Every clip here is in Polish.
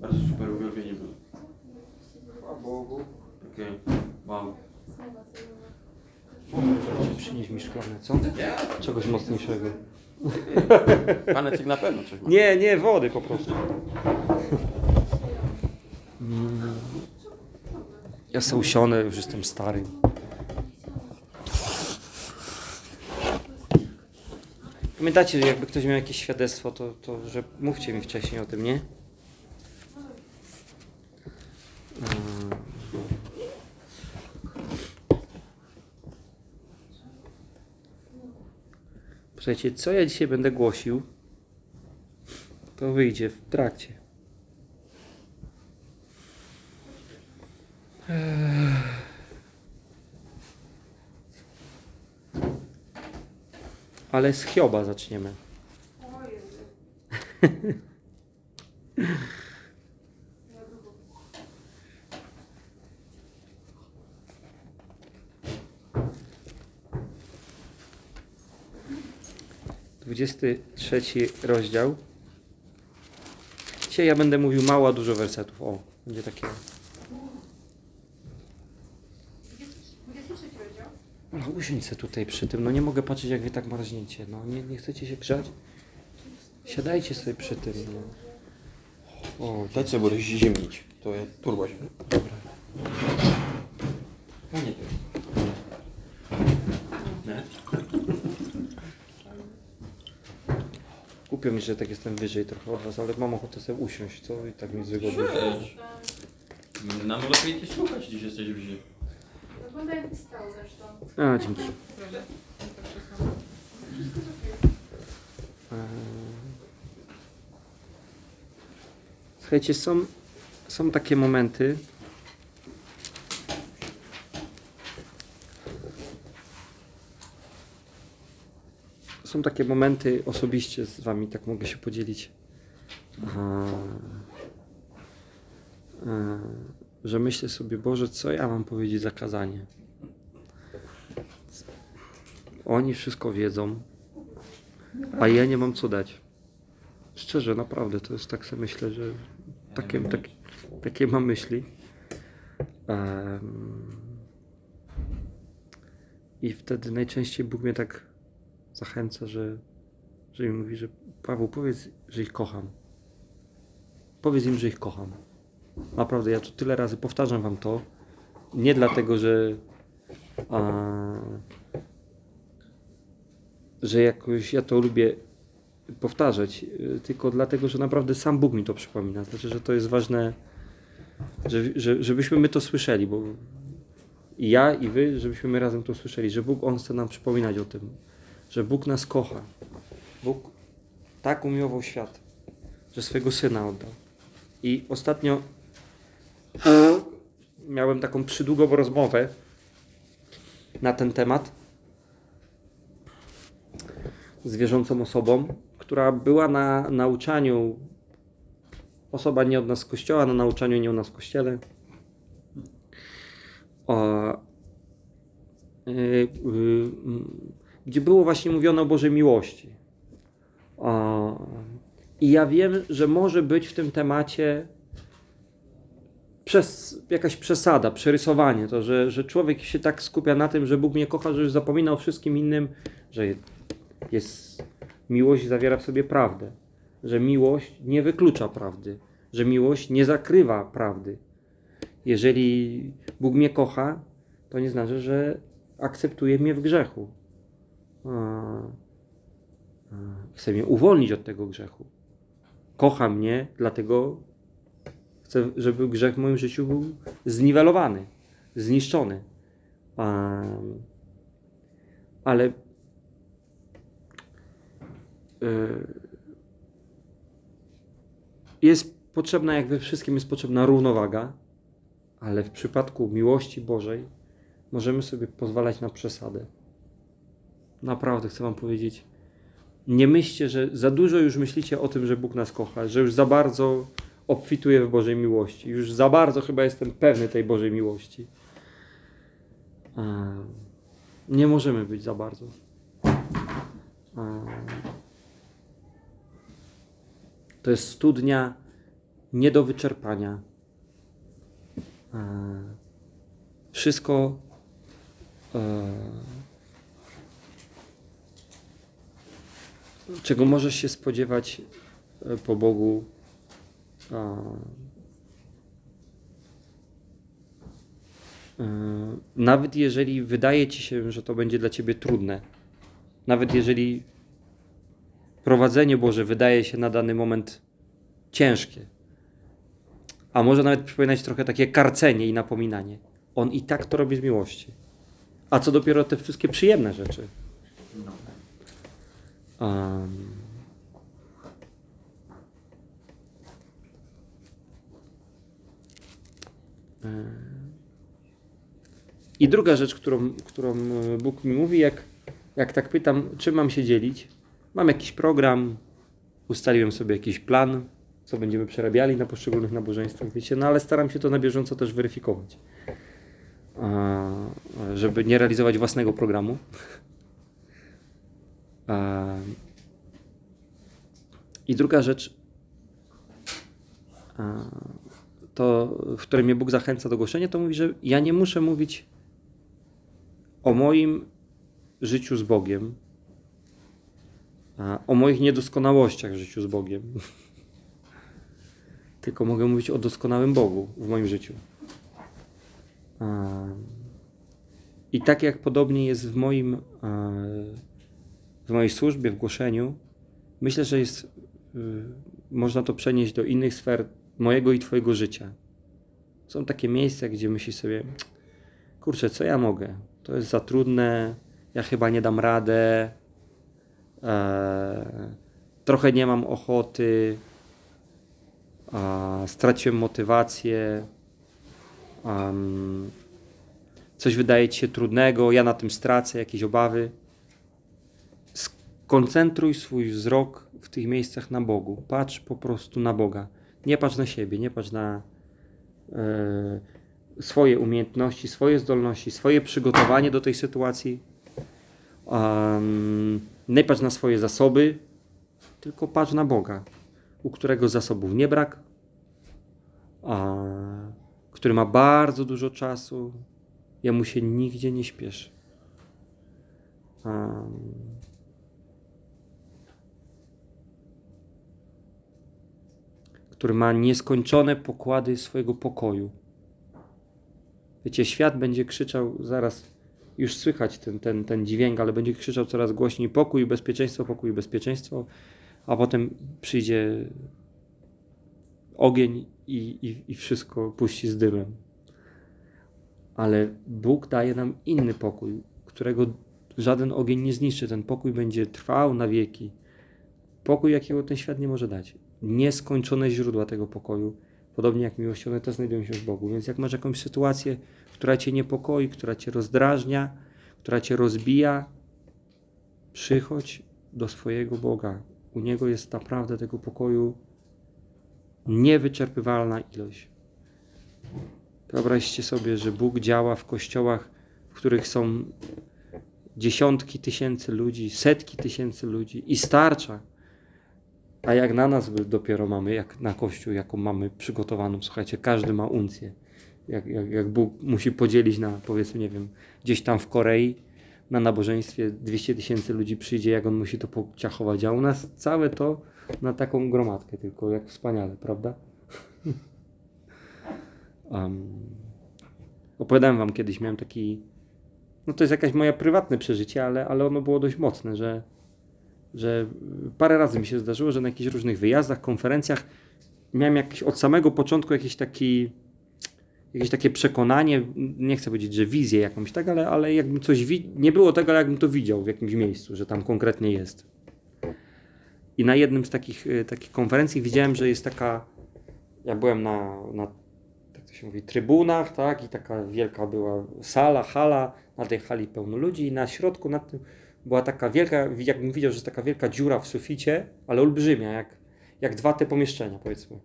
Bardzo super uwielbienie było. Chwała Bogu. Takie wow. Przynieś mi szklane, co? Czegoś mocniejszego. Panecek na pewno coś ma. Nie, nie, wody po prostu. Ja jestem usiony, już jestem stary. Pamiętacie, że jakby ktoś miał jakieś świadectwo, to, to że mówcie mi wcześniej o tym, nie? Słuchajcie, co ja dzisiaj będę głosił, to wyjdzie w trakcie. Ale z Hioba zaczniemy. O 23 rozdział. Dzisiaj ja będę mówił mało, a dużo wersetów. O, będzie takie. 23 rozdział? No usiądź se tutaj przy tym. No nie mogę patrzeć, jak wy tak marzniecie. No nie, nie chcecie się grzać? Siadajcie sobie przy tym. No. O, dajcie sobie będę ziemnić. To jest turbo ziemnić. Dobra. No nie, to jest. Ne? Głupio mi, że tak jestem wyżej trochę od was, ale mam ochotę sobie usiąść, co? I tak mi jest wygodnie. Cześć. Nam lepiej cię słuchać, gdzieś jesteś bliżej. Wygląda jak stał zresztą. A, dzięki. Proszę. Eee. Słuchajcie, są, są takie momenty, są takie momenty osobiście z wami, tak mogę się podzielić. Eee, że myślę sobie, Boże, co ja mam powiedzieć za kazanie? Oni wszystko wiedzą, a ja nie mam co dać. Szczerze, naprawdę, to jest tak sobie myślę, że takie, tak, takie mam myśli. I wtedy najczęściej Bóg mnie tak zachęca, że, że mi mówi, że Paweł, powiedz, że ich kocham. Powiedz im, że ich kocham. Naprawdę, ja tu tyle razy powtarzam wam to. Nie dlatego, że a, że jakoś ja to lubię powtarzać, y, tylko dlatego, że naprawdę sam Bóg mi to przypomina. Znaczy, że to jest ważne, że, że, żebyśmy my to słyszeli, bo i ja, i wy, żebyśmy my razem to słyszeli, że Bóg, On chce nam przypominać o tym, że Bóg nas kocha. Bóg tak umiłował świat, że swojego Syna oddał. I ostatnio miałem taką przydługą rozmowę na ten temat z wierzącą osobą, która była na nauczaniu, osoba nie od nas z kościoła, na nauczaniu nie u nas w kościele, o, y, y, mm, gdzie było właśnie mówione o Bożej miłości. I ja wiem, że może być w tym temacie przez, jakaś przesada, przerysowanie, to, że, że człowiek się tak skupia na tym, że Bóg mnie kocha, że już zapomina o wszystkim innym, że jest miłość zawiera w sobie prawdę, że miłość nie wyklucza prawdy, że miłość nie zakrywa prawdy. Jeżeli Bóg mnie kocha, to nie znaczy, że akceptuje mnie w grzechu. Chce mnie uwolnić od tego grzechu. Kocha mnie, dlatego chcę, żeby grzech w moim życiu był zniwelowany, zniszczony. Ale y, jest potrzebna, jak we wszystkim jest potrzebna równowaga, ale w przypadku miłości Bożej możemy sobie pozwalać na przesadę. Naprawdę chcę Wam powiedzieć, nie myślcie, że za dużo już myślicie o tym, że Bóg nas kocha, że już za bardzo obfituję w Bożej miłości. Już za bardzo chyba jestem pewny tej Bożej miłości. Nie możemy być za bardzo. To jest studnia nie do wyczerpania. E, Wszystko czego możesz się spodziewać e, po Bogu. a, e, Nawet jeżeli wydaje ci się, że to będzie dla ciebie trudne, nawet jeżeli prowadzenie Boże wydaje się na dany moment ciężkie, a może nawet przypominać trochę takie karcenie i napominanie, On i tak to robi z miłości. A co dopiero te wszystkie przyjemne rzeczy. Um, e, I druga rzecz, którą, którą e, Bóg mi mówi, jak, jak tak pytam, czym mam się dzielić? Mam jakiś program, ustaliłem sobie jakiś plan, co będziemy przerabiali na poszczególnych nabożeństwach, wiecie, no ale staram się to na bieżąco też weryfikować, a, żeby nie realizować własnego programu. I druga rzecz, a, to, w której mnie Bóg zachęca do głoszenia, to mówi, że ja nie muszę mówić o moim życiu z Bogiem, o moich niedoskonałościach w życiu z Bogiem. Tylko mogę mówić o doskonałym Bogu w moim życiu. I tak jak podobnie jest w moim, a, w mojej służbie, w głoszeniu, myślę, że jest, y, można to przenieść do innych sfer mojego i Twojego życia. Są takie miejsca, gdzie myślisz sobie, kurczę, co ja mogę? To jest za trudne, ja chyba nie dam radę, e, trochę nie mam ochoty, a, straciłem motywację, am, coś wydaje ci się trudnego, ja na tym stracę, jakieś obawy. Skoncentruj swój wzrok w tych miejscach na Bogu. Patrz po prostu na Boga. Nie patrz na siebie, nie patrz na e, swoje umiejętności, swoje zdolności, swoje przygotowanie do tej sytuacji. Um, nie patrz na swoje zasoby, tylko patrz na Boga, u którego zasobów nie brak, a, który ma bardzo dużo czasu, jemu się nigdzie nie śpieszy. Um, który ma nieskończone pokłady swojego pokoju. Wiecie, świat będzie krzyczał zaraz, już słychać ten, ten, ten dźwięk, ale będzie krzyczał coraz głośniej pokój, bezpieczeństwo, pokój, bezpieczeństwo, a potem przyjdzie ogień i, i, i wszystko puści z dymem. Ale Bóg daje nam inny pokój, którego żaden ogień nie zniszczy. Ten pokój będzie trwał na wieki. Pokój, jakiego ten świat nie może dać. Nieskończone źródła tego pokoju, podobnie jak miłości, one też znajdują się w Bogu. Więc jak masz jakąś sytuację, która cię niepokoi, która cię rozdrażnia, która cię rozbija, przychodź do swojego Boga. U Niego jest naprawdę tego pokoju niewyczerpywalna ilość. Wyobraźcie sobie, że Bóg działa w kościołach, w których są dziesiątki tysięcy ludzi, setki tysięcy ludzi i starcza. A jak na nas dopiero mamy, jak na Kościół, jaką mamy przygotowaną, słuchajcie, każdy ma uncję. Jak, jak, jak Bóg musi podzielić na, powiedzmy, nie wiem, gdzieś tam w Korei, na nabożeństwie 200 tysięcy ludzi przyjdzie, jak on musi to pociachować, a u nas całe to na taką gromadkę tylko, jak wspaniale, prawda? um, opowiadałem wam kiedyś, miałem taki, no to jest jakaś moja prywatne przeżycie, ale, ale ono było dość mocne, że że parę razy mi się zdarzyło, że na jakichś różnych wyjazdach, konferencjach miałem jakiś, od samego początku jakiś taki, jakieś takie przekonanie, nie chcę powiedzieć, że wizję jakąś, tak, ale, ale jakbym coś, wi- nie było tego, ale jakbym to widział w jakimś miejscu, że tam konkretnie jest. I na jednym z takich, e, takich konferencji widziałem, że jest taka, ja byłem na, na tak to się mówi, trybunach, tak, i taka wielka była sala, hala, na tej hali pełno ludzi i na środku nad tym była taka wielka, jakbym widział, że taka wielka dziura w suficie, ale olbrzymia, jak, jak dwa te pomieszczenia, powiedzmy,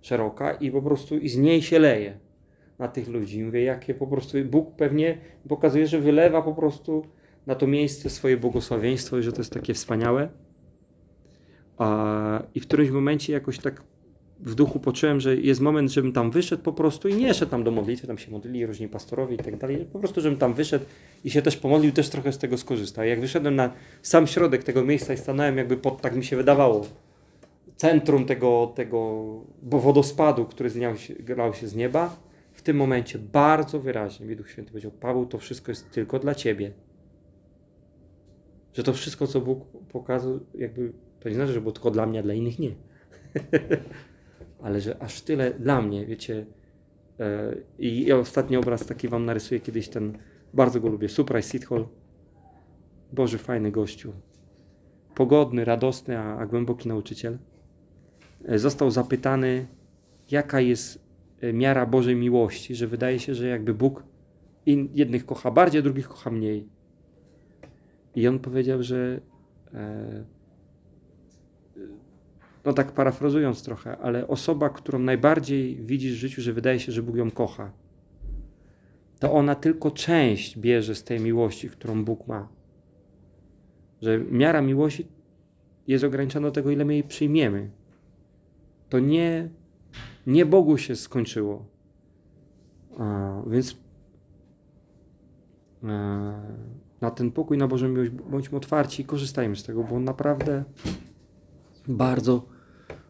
szeroka i po prostu i z niej się leje na tych ludzi. Mówię, jakie po prostu Bóg pewnie pokazuje, że wylewa po prostu na to miejsce swoje błogosławieństwo i że to jest takie wspaniałe. I w którymś momencie jakoś tak w duchu poczułem, że jest moment, żebym tam wyszedł po prostu i nie szedł tam do modlitwy, tam się modlili różni pastorowie i tak dalej. Po prostu, żebym tam wyszedł i się też pomodlił, też trochę z tego skorzystał. Jak wyszedłem na sam środek tego miejsca i stanąłem jakby pod, tak mi się wydawało, centrum tego, tego bo wodospadu, który zlał się, lał się z nieba, w tym momencie bardzo wyraźnie mi Duch Święty powiedział, Paweł, to wszystko jest tylko dla Ciebie. Że to wszystko, co Bóg pokazał, jakby, to nie znaczy, że było tylko dla mnie, a dla innych nie. Ale że aż tyle dla mnie, wiecie. E, I ostatni obraz taki wam narysuję kiedyś ten, bardzo go lubię, Surprise Seat Hall. Boży, fajny gościu. Pogodny, radosny, a, a głęboki nauczyciel. E, Został zapytany, jaka jest e, miara Bożej miłości, że wydaje się, że jakby Bóg in, jednych kocha bardziej, drugich kocha mniej. I on powiedział, że e, no tak parafrazując trochę, ale osoba, którą najbardziej widzisz w życiu, że wydaje się, że Bóg ją kocha, to ona tylko część bierze z tej miłości, którą Bóg ma. Że miara miłości jest ograniczona do tego, ile my jej przyjmiemy. To nie, nie Bogu się skończyło. A, więc e, na ten pokój, na Bożą miłość bądźmy otwarci i korzystajmy z tego, bo naprawdę bardzo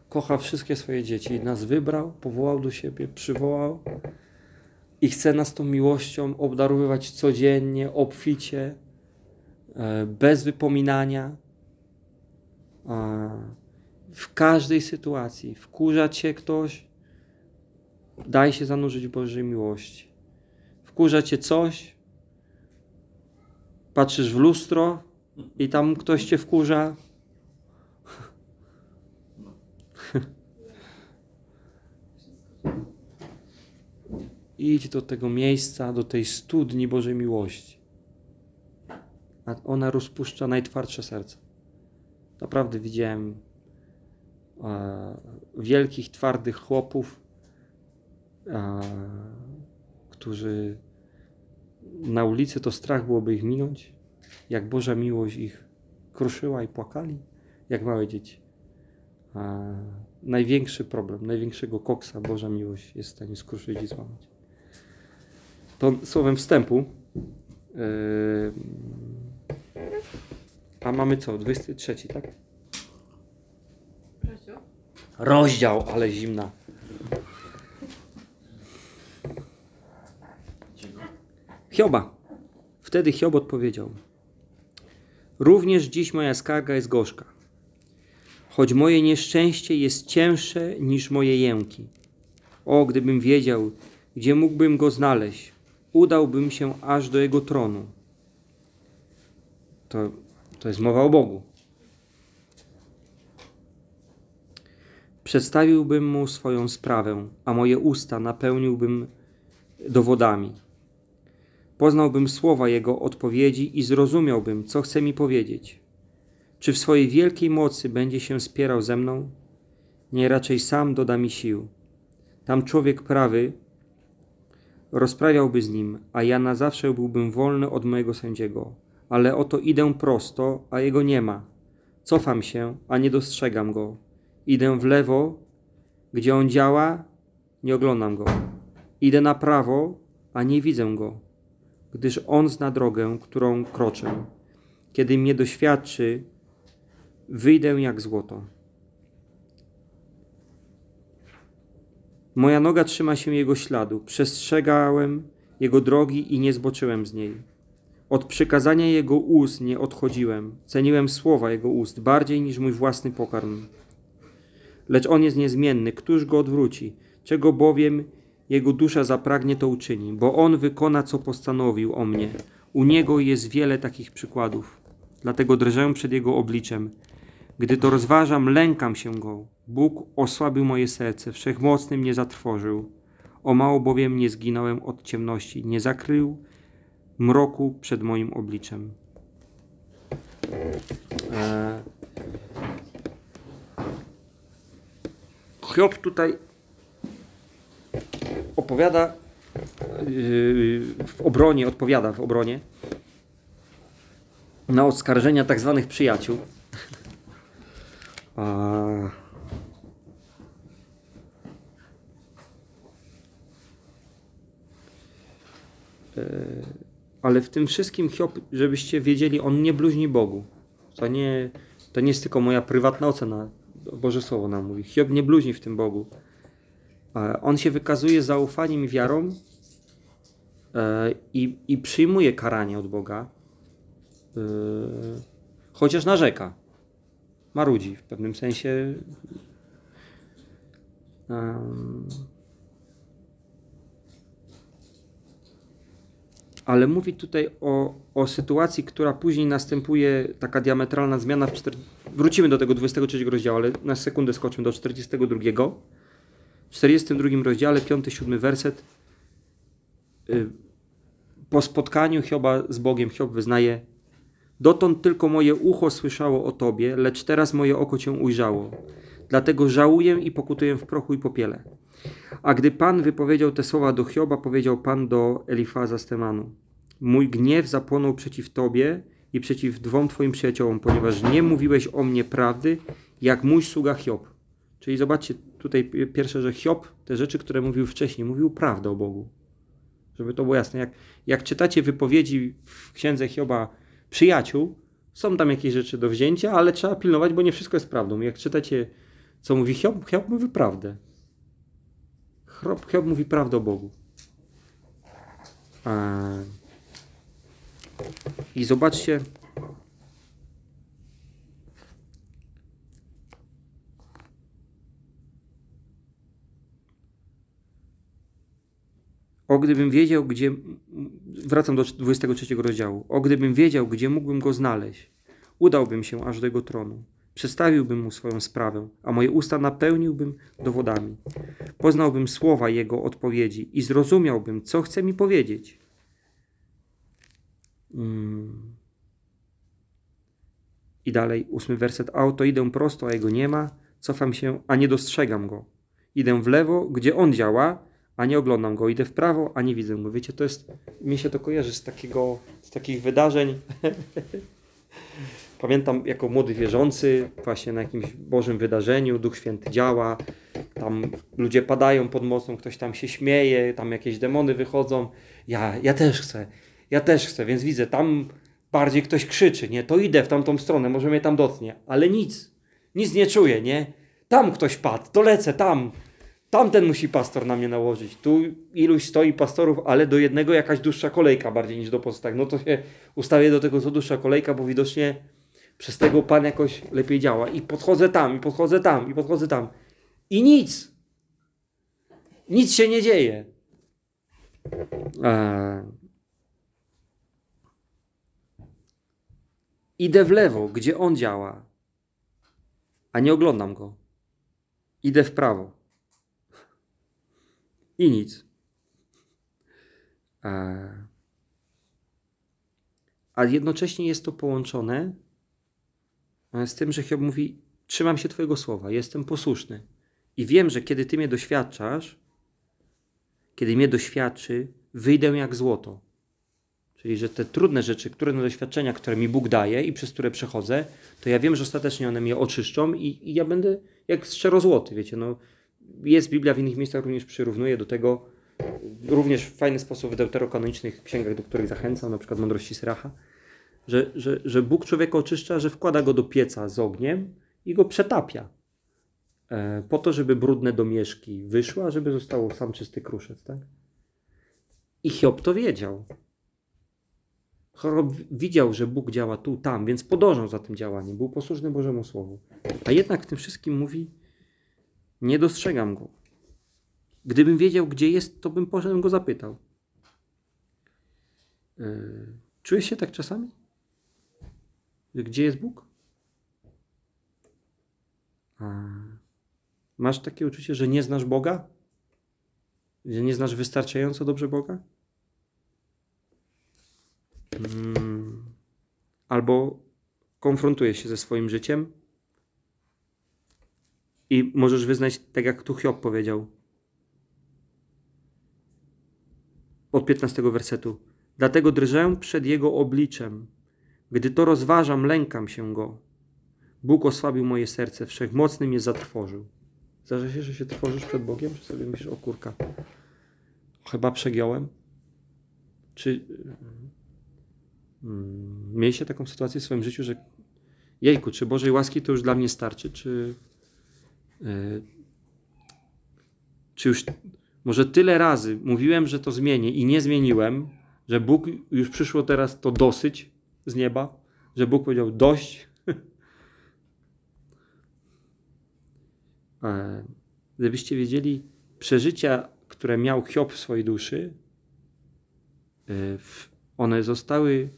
kocha wszystkie swoje dzieci. Nas wybrał, powołał do siebie, przywołał i chce nas tą miłością obdarowywać codziennie, obficie, e, bez wypominania. W każdej sytuacji. Wkurza cię ktoś, daj się zanurzyć w Bożej miłości. Wkurza cię coś, patrzysz w lustro i tam ktoś cię wkurza, Idź do tego miejsca, do tej studni Bożej miłości. A ona rozpuszcza najtwardsze serce. Naprawdę widziałem e, wielkich, twardych chłopów, e, którzy na ulicy to strach byłoby ich minąć, jak Boża miłość ich kruszyła i płakali, jak małe dzieci. E, największy problem, największego koksa Boża miłość jest w stanie skruszyć i złamać. To słowem wstępu. Yy, a mamy co? 23, tak? Rozdział. Rozdział, ale zimna. Hioba. Wtedy Hiob odpowiedział: Również dziś moja skarga jest gorzka, choć moje nieszczęście jest cięższe niż moje jęki. O, gdybym wiedział, gdzie mógłbym go znaleźć, udałbym się aż do jego tronu. To, to jest mowa o Bogu. Przedstawiłbym mu swoją sprawę, a moje usta napełniłbym dowodami. Poznałbym słowa jego odpowiedzi i zrozumiałbym, co chce mi powiedzieć. Czy w swojej wielkiej mocy będzie się spierał ze mną? Nie raczej sam doda mi sił. Tam człowiek prawy rozprawiałby z nim, a ja na zawsze byłbym wolny od mojego sędziego. Ale oto idę prosto, a jego nie ma. Cofam się, a nie dostrzegam go. Idę w lewo, gdzie on działa, nie oglądam go. Idę na prawo, a nie widzę go, gdyż on zna drogę, którą kroczę. Kiedy mnie doświadczy, wyjdę jak złoto. Moja noga trzyma się jego śladu. Przestrzegałem jego drogi i nie zboczyłem z niej. Od przykazania jego ust nie odchodziłem. Ceniłem słowa jego ust bardziej niż mój własny pokarm. Lecz on jest niezmienny. Któż go odwróci? Czego bowiem jego dusza zapragnie, to uczyni, bo on wykona, co postanowił o mnie. U niego jest wiele takich przykładów. Dlatego drżę przed jego obliczem. Gdy to rozważam, lękam się go. Bóg osłabił moje serce, wszechmocny mnie zatrwożył. O mało bowiem nie zginąłem od ciemności, nie zakrył mroku przed moim obliczem. Hiob tutaj opowiada yy, w obronie, odpowiada w obronie na oskarżenia tak zwanych przyjaciół. E, ale w tym wszystkim Hiob, żebyście wiedzieli, on nie bluźni Bogu. To nie, to nie jest tylko moja prywatna ocena. Boże Słowo nam mówi. Hiob nie bluźni w tym Bogu. E, on się wykazuje zaufaniem i wiarą e, i, i przyjmuje karanie od Boga, chociaż narzeka. Marudzi w pewnym sensie. Ale mówi tutaj o, o sytuacji, która później następuje, taka diametralna zmiana. W czter... Wrócimy do tego 23 rozdziału, ale na sekundę skoczmy do 42. W 42 rozdziale, 5-7 werset. Y, Po spotkaniu Hioba z Bogiem, Hiob wyznaje Dotąd tylko moje ucho słyszało o Tobie, lecz teraz moje oko Cię ujrzało. Dlatego żałuję i pokutuję w prochu i popiele. A gdy Pan wypowiedział te słowa do Hioba, powiedział Pan do Elifaza z. Mój gniew zapłonął przeciw Tobie i przeciw dwom Twoim przyjaciołom, ponieważ nie mówiłeś o mnie prawdy, jak mój sługa Hiob. Czyli zobaczcie tutaj pi- pierwsze, że Hiob, te rzeczy, które mówił wcześniej, mówił prawdę o Bogu. Żeby to było jasne. Jak, jak czytacie wypowiedzi w księdze Hioba przyjaciół, są tam jakieś rzeczy do wzięcia, ale trzeba pilnować, bo nie wszystko jest prawdą. Jak czytacie, co mówi Hiob, Hiob mówi prawdę. Hiob, Hiob mówi prawdę o Bogu. I zobaczcie, O gdybym wiedział, gdzie. Wracam do 23 rozdziału. O gdybym wiedział, gdzie mógłbym go znaleźć, udałbym się aż do jego tronu. Przedstawiłbym mu swoją sprawę, a moje usta napełniłbym dowodami. Poznałbym słowa jego odpowiedzi i zrozumiałbym, co chce mi powiedzieć. Mm. I dalej, ósmy werset. A oto idę prosto, a jego nie ma, cofam się, a nie dostrzegam go. Idę w lewo, gdzie on działa, a nie oglądam go. Idę w prawo, a nie widzę go. Wiecie, to jest, mi się to kojarzy z takiego, z takich wydarzeń. Pamiętam jako młody wierzący, właśnie na jakimś Bożym wydarzeniu, Duch Święty działa, tam ludzie padają pod mocą, ktoś tam się śmieje, tam jakieś demony wychodzą. Ja, ja też chcę, ja też chcę, więc widzę, tam bardziej ktoś krzyczy, nie? To idę w tamtą stronę, może mnie tam dotknie, ale nic, nic nie czuję, nie? Tam ktoś padł, to lecę, tam, Tamten musi pastor na mnie nałożyć. Tu iluś stoi pastorów, ale do jednego jakaś dłuższa kolejka bardziej niż do pozostałych. No to się ustawię do tego, co dłuższa kolejka, bo widocznie przez tego Pan jakoś lepiej działa. I podchodzę tam, i podchodzę tam, i podchodzę tam. I nic. Nic się nie dzieje. Eee. Idę w lewo, gdzie on działa, a nie oglądam go. Idę w prawo i nic. A, jednocześnie jest to połączone e, z tym, że Hiob mówi: Trzymam się Twojego słowa, jestem posłuszny. I wiem, że kiedy Ty mnie doświadczasz, kiedy mnie doświadczy, wyjdę jak złoto. Czyli, że te trudne rzeczy, które doświadczenia, które mi Bóg daje i przez które przechodzę, to ja wiem, że ostatecznie one mnie oczyszczą i, i ja będę jak szczerozłoty, wiecie, no jest Biblia w innych miejscach również przyrównuje do tego, również w fajny sposób w deuterokanonicznych księgach, do których zachęcam, na przykład Mądrości Syracha, że, że, że Bóg człowieka oczyszcza, że wkłada go do pieca z ogniem i go przetapia. E, po to, żeby brudne domieszki wyszły, a żeby został sam czysty kruszec. Tak? I Hiob to wiedział. Hiob widział, że Bóg działa tu, tam, więc podążał za tym działaniem. Był posłuszny Bożemu Słowu. A jednak w tym wszystkim mówi, nie dostrzegam go. Gdybym wiedział, gdzie jest, to bym poszedł go zapytał. Yy, czujesz się tak czasami? Gdzie jest Bóg? A masz takie uczucie, że nie znasz Boga? Że nie znasz wystarczająco dobrze Boga? Mm. Albo konfrontujesz się ze swoim życiem i możesz wyznać, tak jak tu Hiob powiedział. Od 15 wersetu. Dlatego drżę przed Jego obliczem. Gdy to rozważam, lękam się Go. Bóg osłabił moje serce, wszechmocny mnie zatrwożył. Zdarza się, że się trwożysz przed Bogiem? Czy sobie myślisz, o kurka, chyba przegiąłem? Czy mm, mieliście taką sytuację w swoim życiu, że jejku, czy Bożej łaski to już dla mnie starczy, czy czy już może tyle razy mówiłem, że to zmienię i nie zmieniłem, że Bóg już przyszło teraz to dosyć z nieba, że Bóg powiedział dość. E, Gdybyście wiedzieli, przeżycia, które miał Hiob w swojej duszy, w- one zostały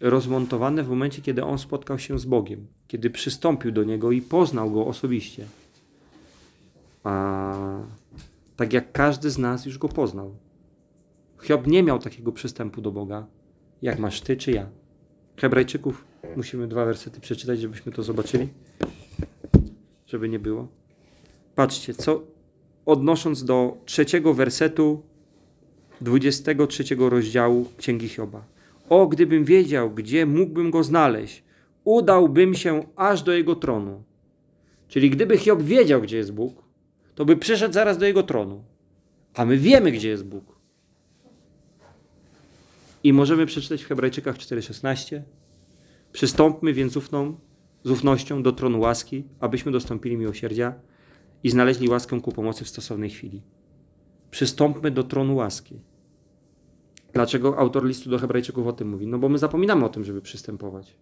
rozmontowane w momencie, kiedy on spotkał się z Bogiem, kiedy przystąpił do Niego i poznał Go osobiście. A tak jak każdy z nas już Go poznał. Hiob nie miał takiego przystępu do Boga, jak masz Ty czy ja. Hebrajczyków musimy dwa wersety przeczytać, żebyśmy to zobaczyli, żeby nie było. Patrzcie, co odnosząc do trzeciego wersetu 23 rozdziału Księgi Hioba. O, gdybym wiedział, gdzie mógłbym go znaleźć, udałbym się aż do jego tronu. Czyli gdyby Hiob wiedział, gdzie jest Bóg, to by przyszedł zaraz do jego tronu. A my wiemy, gdzie jest Bóg. I możemy przeczytać w Hebrajczykach 4,16. Przystąpmy więc ufną, z ufnością do tronu łaski, abyśmy dostąpili miłosierdzia i znaleźli łaskę ku pomocy w stosownej chwili. Przystąpmy do tronu łaski. Dlaczego autor listu do Hebrajczyków o tym mówi? No bo my zapominamy o tym, żeby przystępować.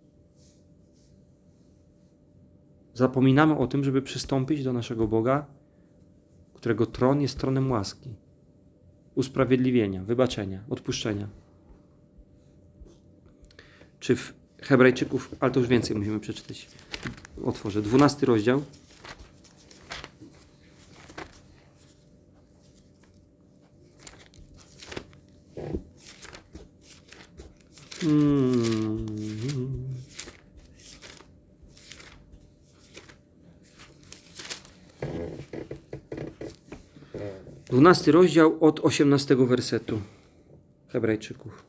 Zapominamy o tym, żeby przystąpić do naszego Boga, którego tron jest tronem łaski, usprawiedliwienia, wybaczenia, odpuszczenia. Czy w Hebrajczyków, ale to już więcej musimy przeczytać. Otworzę. 12 rozdział. 12 rozdział od 18 wersetu Hebrajczyków.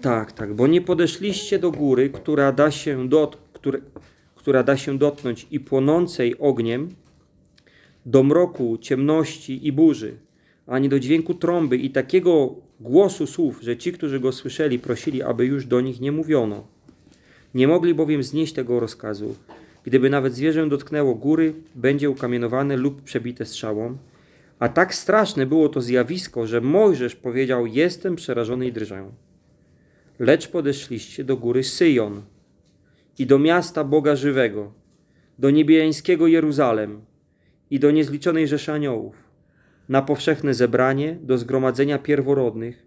Tak, tak, bo nie podeszliście do góry, która da się, dot, które, która da się dotknąć i płonącej ogniem, do mroku, ciemności i burzy, ani do dźwięku trąby i takiego głosu słów, że ci, którzy go słyszeli, prosili, aby już do nich nie mówiono. Nie mogli bowiem znieść tego rozkazu. Gdyby nawet zwierzę dotknęło góry, będzie ukamienowane lub przebite strzałą. A tak straszne było to zjawisko, że Mojżesz powiedział: Jestem przerażony i drżę. Lecz podeszliście do góry Syjon i do miasta Boga żywego, do niebiańskiego Jeruzalem i do niezliczonej rzeszy aniołów, na powszechne zebranie, do zgromadzenia pierworodnych,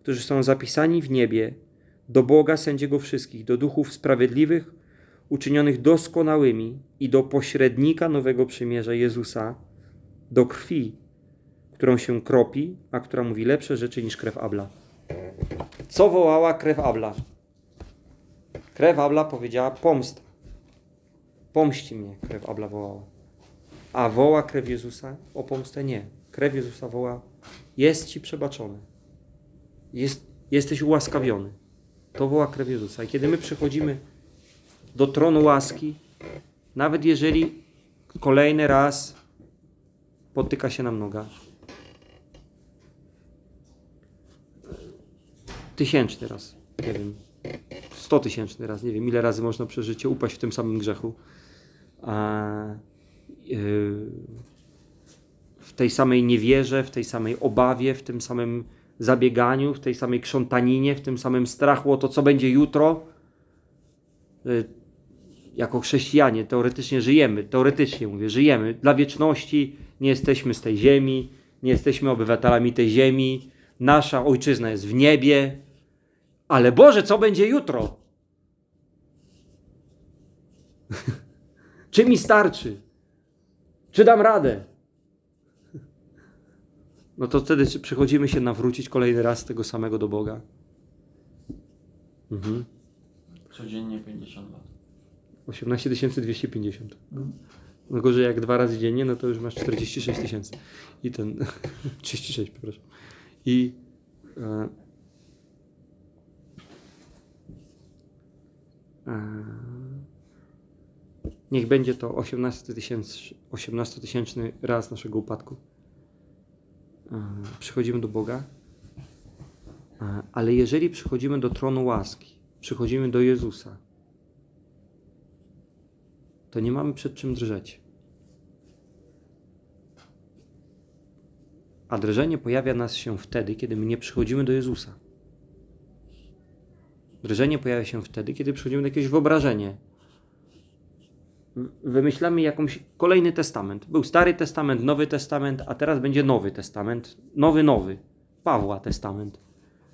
którzy są zapisani w niebie, do Boga sędziego wszystkich, do duchów sprawiedliwych, uczynionych doskonałymi i do pośrednika nowego przymierza Jezusa, do krwi, którą się kropi, a która mówi lepsze rzeczy niż krew Abla. Co wołała krew Abla? Krew Abla powiedziała pomsta. Pomści mnie, krew Abla wołała. A woła krew Jezusa o pomstę? Nie. Krew Jezusa woła, jest ci przebaczone. Jest, jesteś ułaskawiony. To woła krew Jezusa. I kiedy my przychodzimy do tronu łaski, nawet jeżeli kolejny raz potyka się nam noga, tysięczny raz, nie wiem, sto tysięczny raz, nie wiem, ile razy można przez życie upaść w tym samym grzechu. A, yy, w tej samej niewierze, w tej samej obawie, w tym samym zabieganiu, w tej samej krzątaninie, w tym samym strachu o to, co będzie jutro. Yy, jako chrześcijanie teoretycznie żyjemy, teoretycznie mówię, żyjemy dla wieczności, nie jesteśmy z tej ziemi, nie jesteśmy obywatelami tej ziemi, nasza ojczyzna jest w niebie, ale Boże, co będzie jutro? Czy mi starczy? Czy dam radę? No to wtedy przychodzimy się nawrócić kolejny raz tego samego do Boga. Mhm. Codziennie 50 lat. 18 250. No gorzej jak dwa razy dziennie, no to już masz 46 tysięcy. I ten. 36, przepraszam. I. E, e, Niech będzie to 18 tysięcy, 18 tysięczny raz naszego upadku. E, Przychodzimy do Boga, E, ale jeżeli przychodzimy do tronu łaski, przychodzimy do Jezusa, to nie mamy przed czym drżeć. A drżenie pojawia nas się wtedy, kiedy my nie przychodzimy do Jezusa. Drżenie pojawia się wtedy, kiedy przychodzimy do jakiegoś wyobrażenia. Wymyślamy jakąś kolejny testament. Był Stary Testament, Nowy Testament, a teraz będzie Nowy Testament. Nowy, nowy. Pawła Testament.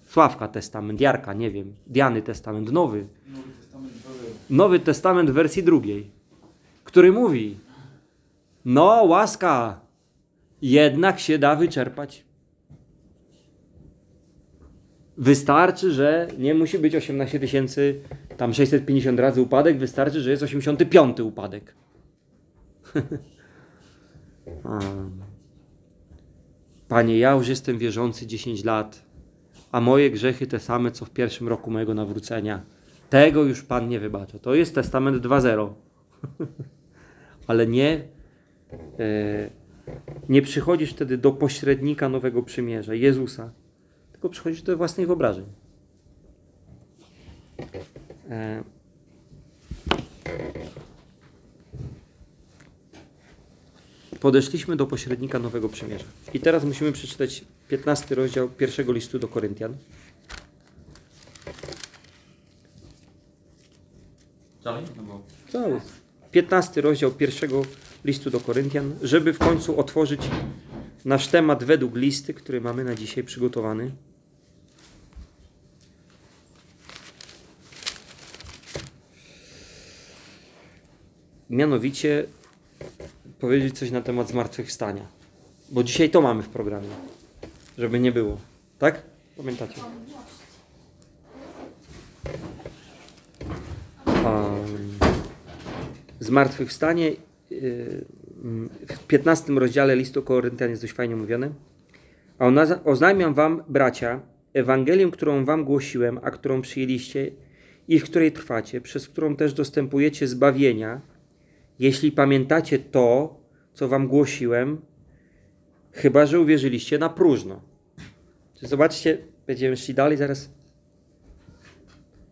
Sławka Testament, Jarka, nie wiem. Diany Testament, nowy. Nowy Testament. Nowy Testament w wersji drugiej, który mówi: No, łaska jednak się da wyczerpać. Wystarczy, że nie musi być 18 tysięcy, tam 650 razy upadek, wystarczy, że jest 85 upadek. A. Panie, ja już jestem wierzący 10 lat, a moje grzechy te same, co w pierwszym roku mojego nawrócenia. Tego już Pan nie wybacza. To jest testament 2.0. Ale nie, e, nie przychodzisz wtedy do pośrednika nowego przymierza, Jezusa, tylko przychodzisz do własnych wyobrażeń. E, podeszliśmy do pośrednika nowego przymierza. I teraz musimy przeczytać 15 rozdział pierwszego listu do Koryntian. Dalej? No. Cały. 15 rozdział pierwszego listu do Koryntian, żeby w końcu otworzyć nasz temat według listy, który mamy na dzisiaj przygotowany. Mianowicie powiedzieć coś na temat zmartwychwstania. Bo dzisiaj to mamy w programie. Żeby nie było. Tak? Pamiętacie? Um, zmartwychwstanie yy, w 15 rozdziale listu Koryntian jest dość fajnie mówione. A oznajmiam wam, bracia, Ewangelię, którą wam głosiłem, a którą przyjęliście i w której trwacie, przez którą też dostępujecie zbawienia, jeśli pamiętacie to, co wam głosiłem, chyba że uwierzyliście na próżno. Zobaczcie, będziemy szli dalej zaraz.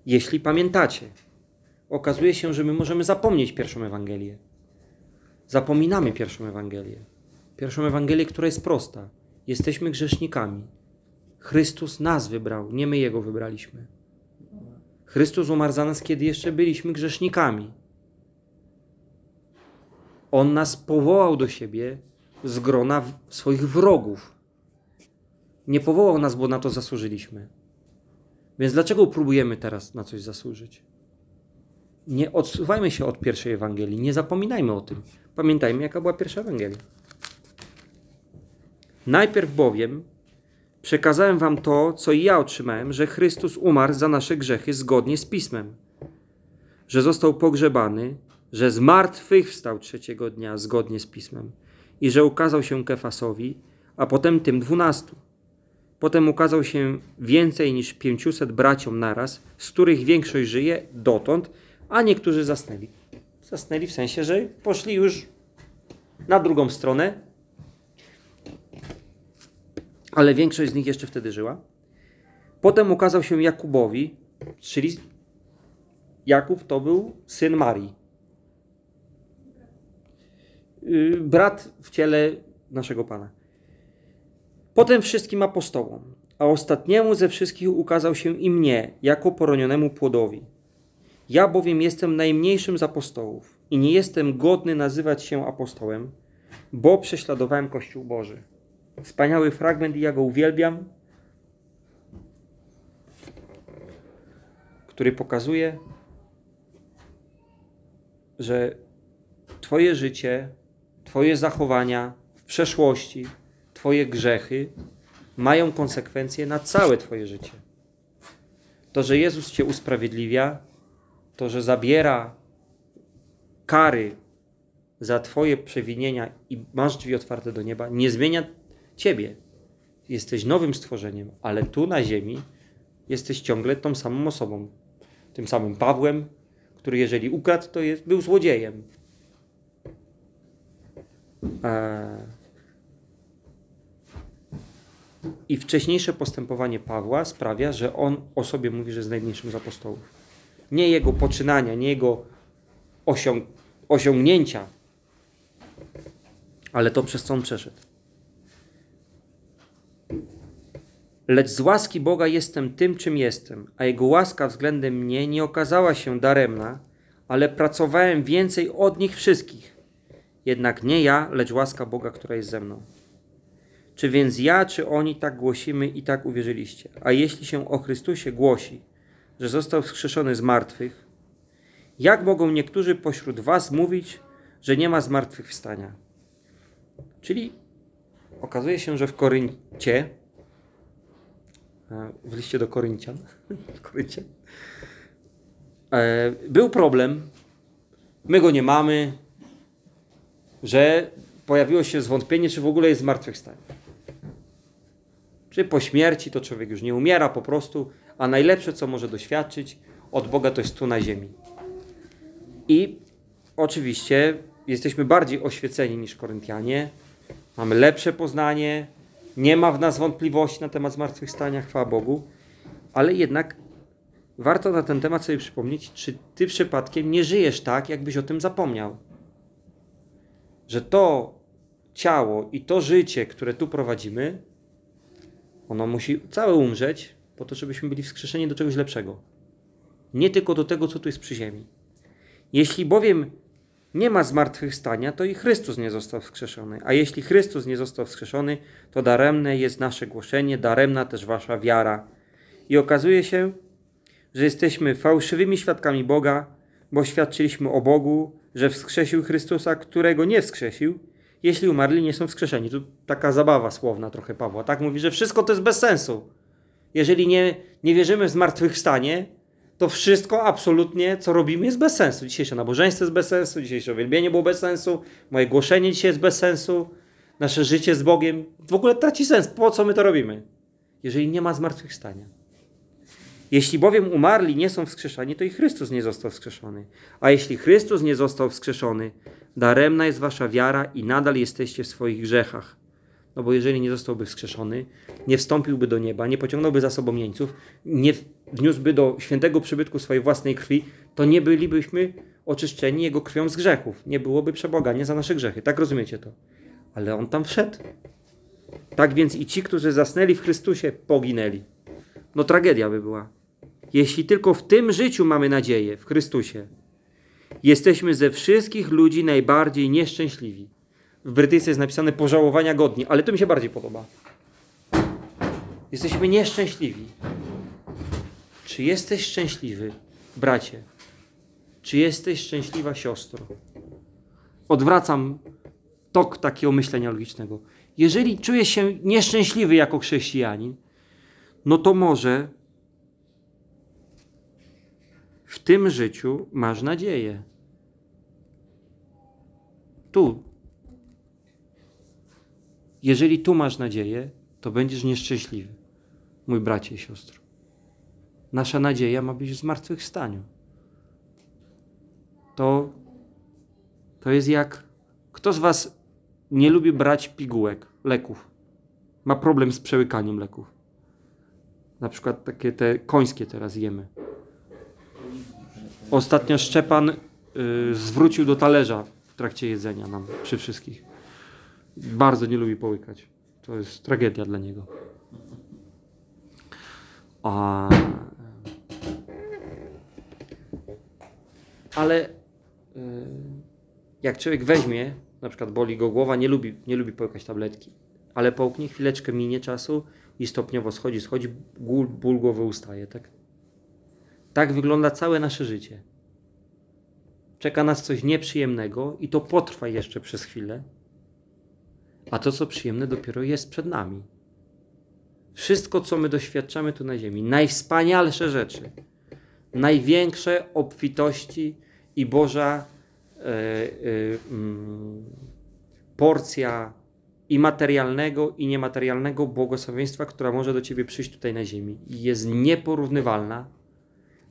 Jeśli pamiętacie okazuje się, że my możemy zapomnieć pierwszą Ewangelię. Zapominamy pierwszą Ewangelię. Pierwszą Ewangelię, która jest prosta. Jesteśmy grzesznikami. Chrystus nas wybrał, nie my Jego wybraliśmy. Chrystus umarł za nas, kiedy jeszcze byliśmy grzesznikami. On nas powołał do siebie z grona swoich wrogów. Nie powołał nas, bo na to zasłużyliśmy. Więc dlaczego próbujemy teraz na coś zasłużyć? Nie odsuwajmy się od pierwszej Ewangelii, nie zapominajmy o tym. Pamiętajmy, jaka była pierwsza Ewangelia. Najpierw bowiem przekazałem wam to, co i ja otrzymałem, że Chrystus umarł za nasze grzechy zgodnie z Pismem, że został pogrzebany, że z martwych wstał trzeciego dnia zgodnie z Pismem i że ukazał się Kefasowi, a potem tym dwunastu. Potem ukazał się więcej niż pięciuset braciom naraz, z których większość żyje dotąd, a niektórzy zasnęli. Zasnęli w sensie, że poszli już na drugą stronę, ale większość z nich jeszcze wtedy żyła. Potem ukazał się Jakubowi, czyli Jakub to był syn Marii. Yy, Brat w ciele naszego Pana. Potem wszystkim apostołom, a ostatniemu ze wszystkich ukazał się i mnie, jako poronionemu płodowi. Ja bowiem jestem najmniejszym z apostołów i nie jestem godny nazywać się apostołem, bo prześladowałem Kościół Boży. Wspaniały fragment i ja go uwielbiam, który pokazuje, że Twoje życie, Twoje zachowania w przeszłości, Twoje grzechy mają konsekwencje na całe Twoje życie. To, że Jezus Cię usprawiedliwia, to, że zabiera kary za Twoje przewinienia i masz drzwi otwarte do nieba, nie zmienia Ciebie. Jesteś nowym stworzeniem, ale tu na ziemi jesteś ciągle tą samą osobą. Tym samym Pawłem, który jeżeli ukradł, to jest, był złodziejem. E, I wcześniejsze postępowanie Pawła sprawia, że on o sobie mówi, że jest najmniejszym z apostołów. Nie jego poczynania, nie jego osiąg osiągnięcia, ale to przez co on przeszedł. Lecz z łaski Boga jestem tym, czym jestem, a Jego łaska względem mnie nie okazała się daremna, ale pracowałem więcej od nich wszystkich. Jednak nie ja, lecz łaska Boga, która jest ze mną. Czy więc ja, czy oni tak głosimy i tak uwierzyliście? A jeśli się o Chrystusie głosi, że został wskrzeszony z martwych, jak mogą niektórzy pośród was mówić, że nie ma zmartwychwstania? Czyli okazuje się, że w Koryncie, e, w liście do Koryntian, w Koryncie, e, był problem, my go nie mamy, że pojawiło się zwątpienie, czy w ogóle jest zmartwychwstanie. Czy po śmierci to człowiek już nie umiera po prostu, a najlepsze, co może doświadczyć od Boga, to jest tu na ziemi. I oczywiście jesteśmy bardziej oświeceni niż Koryntianie, mamy lepsze poznanie, nie ma w nas wątpliwości na temat zmartwychwstania, chwała Bogu, ale jednak warto na ten temat sobie przypomnieć, czy ty przypadkiem nie żyjesz tak, jakbyś o tym zapomniał. Że to ciało i to życie, które tu prowadzimy, ono musi całe umrzeć, po to, żebyśmy byli wskrzeszeni do czegoś lepszego. Nie tylko do tego, co tu jest przy ziemi. Jeśli bowiem nie ma zmartwychwstania, to i Chrystus nie został wskrzeszony. A jeśli Chrystus nie został wskrzeszony, to daremne jest nasze głoszenie, daremna też wasza wiara. I okazuje się, że jesteśmy fałszywymi świadkami Boga, bo świadczyliśmy o Bogu, że wskrzesił Chrystusa, którego nie wskrzesił, jeśli umarli nie są wskrzeszeni. Tu taka zabawa słowna trochę Pawła. Tak mówi, że wszystko to jest bez sensu. Jeżeli nie, nie wierzymy w zmartwychwstanie, to wszystko absolutnie, co robimy, jest bez sensu. Dzisiejsze nabożeństwo jest bez sensu, dzisiejsze uwielbienie było bez sensu, moje głoszenie dzisiaj jest bez sensu, nasze życie z Bogiem w ogóle traci sens. Po co my to robimy? Jeżeli nie ma zmartwychwstania. Jeśli bowiem umarli nie są wskrzeszani, to i Chrystus nie został wskrzeszony. A jeśli Chrystus nie został wskrzeszony, daremna jest wasza wiara i nadal jesteście w swoich grzechach. No bo jeżeli nie zostałby wskrzeszony, nie wstąpiłby do nieba, nie pociągnąłby za sobą jeńców, nie wniósłby do świętego przybytku swojej własnej krwi, to nie bylibyśmy oczyszczeni Jego krwią z grzechów. Nie byłoby przebłagania za nasze grzechy. Tak rozumiecie to? Ale On tam wszedł. Tak więc i ci, którzy zasnęli w Chrystusie, poginęli. No tragedia by była. Jeśli tylko w tym życiu mamy nadzieję, w Chrystusie, jesteśmy ze wszystkich ludzi najbardziej nieszczęśliwi. W Brytyjce jest napisane pożałowania godni, ale to mi się bardziej podoba. Jesteśmy nieszczęśliwi. Czy jesteś szczęśliwy, bracie? Czy jesteś szczęśliwa, siostro? Odwracam tok takiego myślenia logicznego. Jeżeli czujesz się nieszczęśliwy jako chrześcijanin, no to może w tym życiu masz nadzieję. Tu. Jeżeli tu masz nadzieję, to będziesz nieszczęśliwy, mój bracie i siostro. Nasza nadzieja ma być w zmartwychwstaniu. To, to jest jak. Kto z Was nie lubi brać pigułek, leków? Ma problem z przełykaniem leków. Na przykład takie te końskie teraz jemy. Ostatnio Szczepan y, zwrócił do talerza w trakcie jedzenia nam, przy wszystkich. Bardzo nie lubi połykać. To jest tragedia dla niego. A... Ale y, jak człowiek weźmie, na przykład boli go głowa, nie lubi, nie lubi połykać tabletki, ale połknie, chwileczkę minie czasu i stopniowo schodzi, schodzi, ból, ból głowy ustaje, tak? Tak wygląda całe nasze życie. Czeka nas coś nieprzyjemnego i to potrwa jeszcze przez chwilę, a to, co przyjemne, dopiero jest przed nami. Wszystko, co my doświadczamy tu na Ziemi, najwspanialsze rzeczy, największe obfitości i Boża e, mm, porcja i materialnego, i niematerialnego błogosławieństwa, która może do Ciebie przyjść tutaj na Ziemi, jest nieporównywalna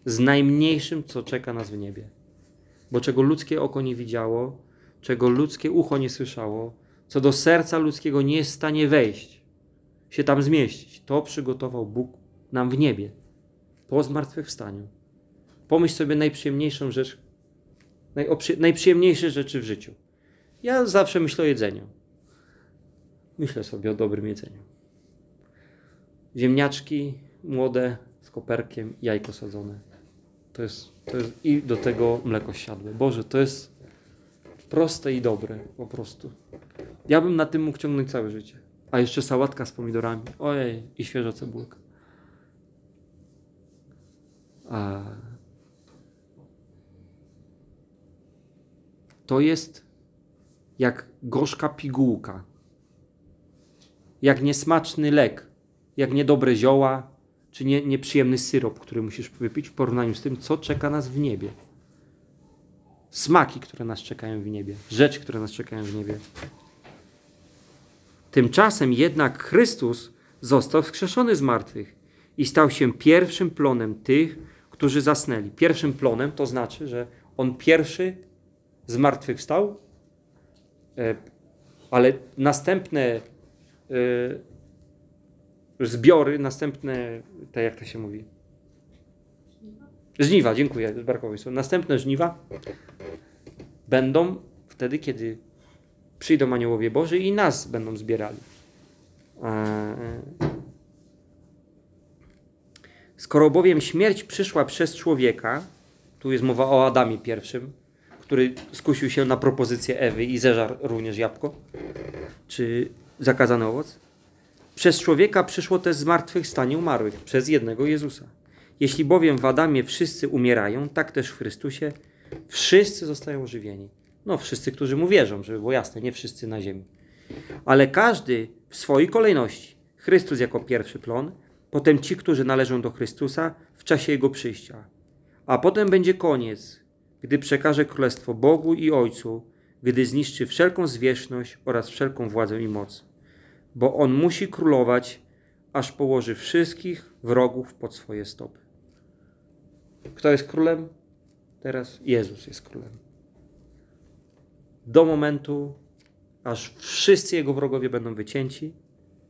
z najmniejszym, co czeka nas w niebie. Bo czego ludzkie oko nie widziało, czego ludzkie ucho nie słyszało, co do serca ludzkiego nie jest w stanie wejść, się tam zmieścić, to przygotował Bóg nam w niebie, po zmartwychwstaniu. Pomyśl sobie najprzyjemniejszą rzecz, najprzyjemniejsze rzeczy w życiu. Ja zawsze myślę o jedzeniu. Myślę sobie o dobrym jedzeniu. Ziemniaczki młode z koperkiem, jajko sadzone. To jest, to jest i do tego mleko siadłe. Boże, to jest proste i dobre po prostu. Ja bym na tym mógł ciągnąć całe życie. A jeszcze sałatka z pomidorami. Ojej, i świeża cebulka. A... To jest jak gorzka pigułka. Jak niesmaczny lek. Jak niedobre zioła, czy nie, nieprzyjemny syrop, który musisz wypić w porównaniu z tym, co czeka nas w niebie. Smaki, które nas czekają w niebie. Rzeczy, które nas czekają w niebie. Tymczasem jednak Chrystus został wskrzeszony z martwych i stał się pierwszym plonem tych, którzy zasnęli. Pierwszym plonem to znaczy, że on pierwszy z martwych stał, e, ale następne e, zbiory, następne, te jak to się mówi? Żniwa, dziękuję, brakowało. Następne żniwa będą wtedy, kiedy przyjdą aniołowie Boży i nas będą zbierali. Eee. Skoro bowiem śmierć przyszła przez człowieka, tu jest mowa o Adamie pierwszym, który skusił się na propozycję Ewy i zeżarł również jabłko, czy zakazany owoc, przez człowieka przyszło też zmartwychwstanie umarłych, przez jednego Jezusa. Jeśli bowiem w Adamie wszyscy umierają, tak też w Chrystusie wszyscy zostają ożywieni. No, wszyscy, którzy mu wierzą, żeby było jasne, nie wszyscy na ziemi. Ale każdy w swojej kolejności. Chrystus jako pierwszy plon, potem ci, którzy należą do Chrystusa w czasie Jego przyjścia. A potem będzie koniec, gdy przekaże królestwo Bogu i Ojcu, gdy zniszczy wszelką zwierzchność oraz wszelką władzę i moc. Bo On musi królować, aż położy wszystkich wrogów pod swoje stopy. Kto jest królem? Teraz Jezus jest królem. Do momentu, aż wszyscy jego wrogowie będą wycięci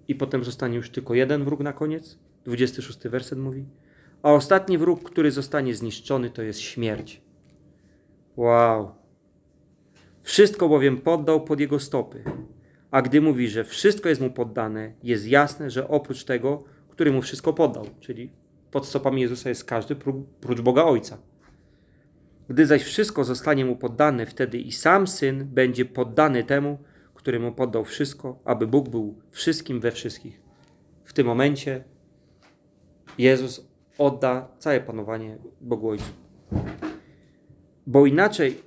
i potem zostanie już tylko jeden wróg na koniec. 26 werset mówi. A ostatni wróg, który zostanie zniszczony, to jest śmierć. Wow. Wszystko bowiem poddał pod jego stopy. A gdy mówi, że wszystko jest mu poddane, jest jasne, że oprócz tego, który mu wszystko poddał, czyli pod stopami Jezusa jest każdy pró- prócz Boga Ojca. Gdy zaś wszystko zostanie mu poddane, wtedy i sam syn będzie poddany temu, który mu poddał wszystko, aby Bóg był wszystkim we wszystkich. W tym momencie Jezus odda całe panowanie Bogu Ojcu. Bo inaczej,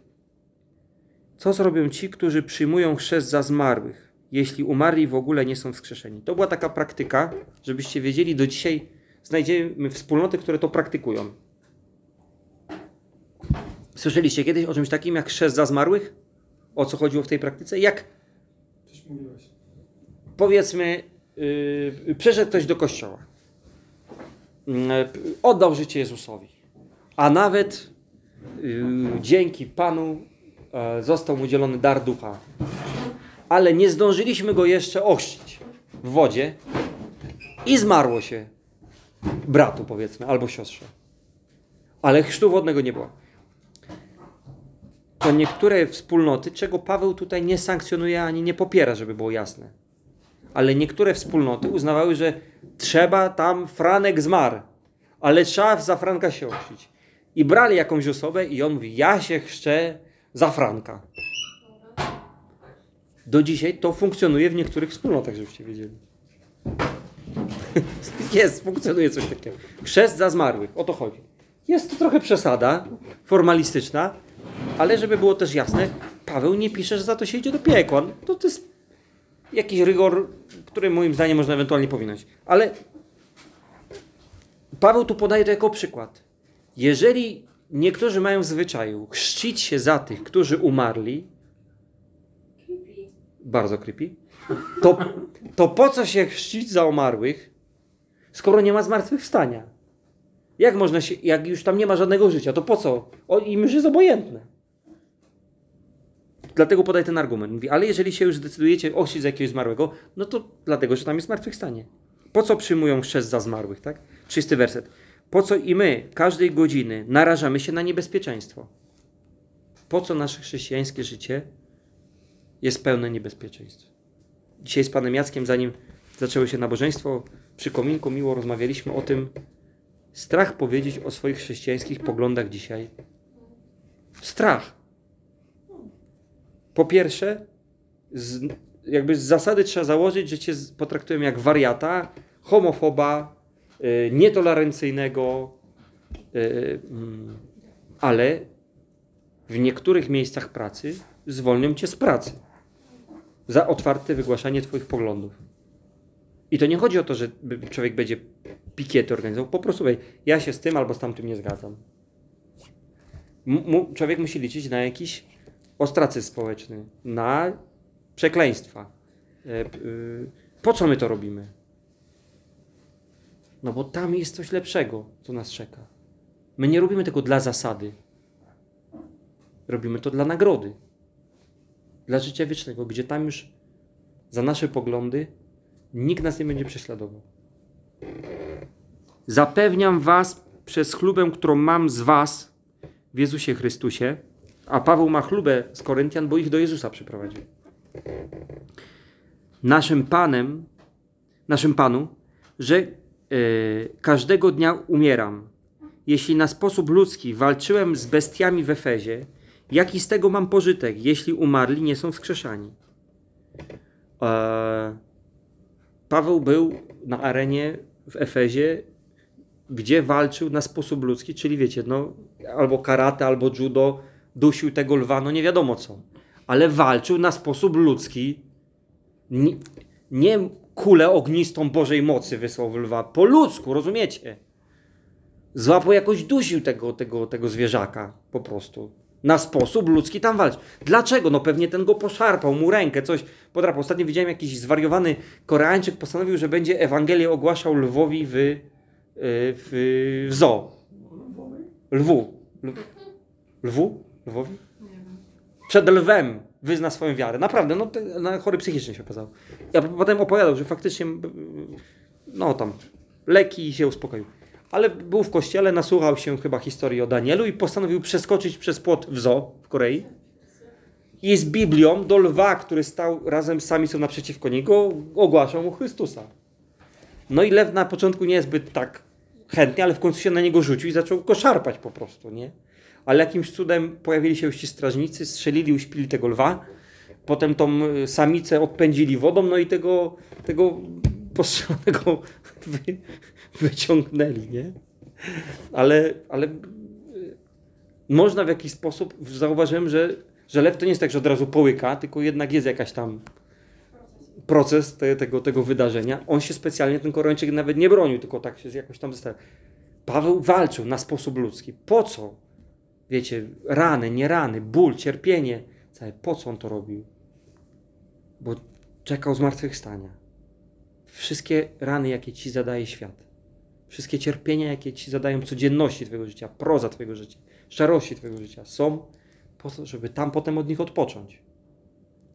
co zrobią ci, którzy przyjmują chrzest za zmarłych, jeśli umarli w ogóle nie są wskrzeszeni? To była taka praktyka, żebyście wiedzieli, do dzisiaj znajdziemy wspólnoty, które to praktykują. Słyszeliście kiedyś o czymś takim jak chrzest za zmarłych? O co chodziło w tej praktyce? Jak Coś mówiłeś. powiedzmy, yy, przeszedł ktoś do kościoła, yy, oddał życie Jezusowi, a nawet yy, dzięki Panu yy, został mu udzielony dar ducha, ale nie zdążyliśmy go jeszcze ochrzcić w wodzie i zmarło się bratu, powiedzmy, albo siostrze. Ale chrztu wodnego nie było. To niektóre wspólnoty, czego Paweł tutaj nie sankcjonuje ani nie popiera, żeby było jasne. Ale niektóre wspólnoty uznawały, że trzeba tam Franek zmarł, ale trzeba za Franka się ochrzcić. I brali jakąś osobę i on mówi, ja się chrzczę za Franka. Do dzisiaj to funkcjonuje w niektórych wspólnotach, żebyście wiedzieli. Jest, funkcjonuje coś takiego. Chrzest za zmarłych, o to chodzi. Jest to trochę przesada formalistyczna, ale żeby było też jasne, Paweł nie pisze, że za to się idzie do piekła. To, to jest jakiś rygor, który moim zdaniem można ewentualnie powinąć. Ale Paweł tu podaje to jako przykład. Jeżeli niektórzy mają w zwyczaju chrzcić się za tych, którzy umarli, Creepy. bardzo creepy, to, to po co się chrzcić za umarłych, skoro nie ma zmartwychwstania? Jak można się, jak już tam nie ma żadnego życia, to po co? O, im już jest obojętne. dlatego podaję ten argument. Mówi, ale jeżeli się już zdecydujecie za jakiegoś zmarłego, no to dlatego, że tam jest zmartwychwstanie. Po co przyjmują chrzest za zmarłych, tak? Czysty werset. Po co i my każdej godziny narażamy się na niebezpieczeństwo? Po co nasze chrześcijańskie życie jest pełne niebezpieczeństw? Dzisiaj z panem Jackiem, zanim zaczęło się nabożeństwo, przy kominku miło rozmawialiśmy o tym, strach powiedzieć o swoich chrześcijańskich poglądach dzisiaj. Strach. Po pierwsze, z, jakby z zasady trzeba założyć, że cię potraktują jak wariata, homofoba, y, nietolerancyjnego, y, mm, ale w niektórych miejscach pracy zwolnią cię z pracy za otwarte wygłaszanie twoich poglądów. I to nie chodzi o to, że człowiek będzie pikiety organizował. Po prostu wej, ja się z tym albo z tamtym nie zgadzam. M- człowiek musi liczyć na jakiś ostracyzm społeczny, na przekleństwa. E, y, po co my to robimy? No bo tam jest coś lepszego, co nas czeka. My nie robimy tego dla zasady. Robimy to dla nagrody. Dla życia wiecznego, gdzie tam już za nasze poglądy nikt nas nie będzie prześladował. Zapewniam was przez chlubę, którą mam z was w Jezusie Chrystusie, a Paweł ma chlubę z Koryntian, bo ich do Jezusa przyprowadził. Naszym Panem, naszym Panu, że e, każdego dnia umieram. Jeśli na sposób ludzki walczyłem z bestiami w Efezie, jaki z tego mam pożytek, jeśli umarli nie są wskrzeszani? E, Paweł był na arenie w Efezie, gdzie walczył na sposób ludzki, czyli wiecie, no, albo karate, albo judo, dusił tego lwa, no nie wiadomo co. Ale walczył na sposób ludzki, nie, nie kulę ognistą Bożej mocy wysłał w lwa, po ludzku, rozumiecie? Złapał jakoś dusił tego, tego, tego zwierzaka, po prostu. Na sposób ludzki tam walczył. Dlaczego? No pewnie ten go poszarpał, mu rękę, coś podrapał. Ostatnio widziałem jakiś zwariowany Koreańczyk postanowił, że będzie Ewangelię ogłaszał lwowi w, w, w zoo. Lwu. Lw- Lwu? Lwowi? Przed lwem wyzna swoją wiarę. Naprawdę, no chory psychicznie się okazał. Ja potem opowiadał, że faktycznie no tam leki się uspokoił. Ale był w kościele, nasłuchał się chyba historii o Danielu i postanowił przeskoczyć przez płot w zoo w Korei. I z Biblią do lwa, który stał razem z samicą naprzeciwko niego, ogłaszał mu Chrystusa. No i lew na początku niezbyt tak chętnie, ale w końcu się na niego rzucił i zaczął go szarpać po prostu, nie? Ale jakimś cudem pojawili się już ci strażnicy, strzelili, uśpili tego lwa. Potem tą y, samicę odpędzili wodą, no i tego, tego postrzelonego wy, wyciągnęli, nie? Ale, ale y, można w jakiś sposób, zauważyłem, że, że lew to nie jest tak, że od razu połyka, tylko jednak jest jakaś tam proces te, tego, tego wydarzenia. On się specjalnie, ten Koreańczyk nawet nie bronił, tylko tak się jakoś tam zostawił. Paweł walczył na sposób ludzki. Po co? Wiecie, rany, nie rany, ból, cierpienie. Całe. Po co on to robił? Bo czekał zmartwychwstania. Wszystkie rany, jakie ci zadaje świat, wszystkie cierpienia, jakie ci zadają codzienności Twojego życia, proza Twojego życia, szarości Twojego życia, są po to, żeby tam potem od nich odpocząć.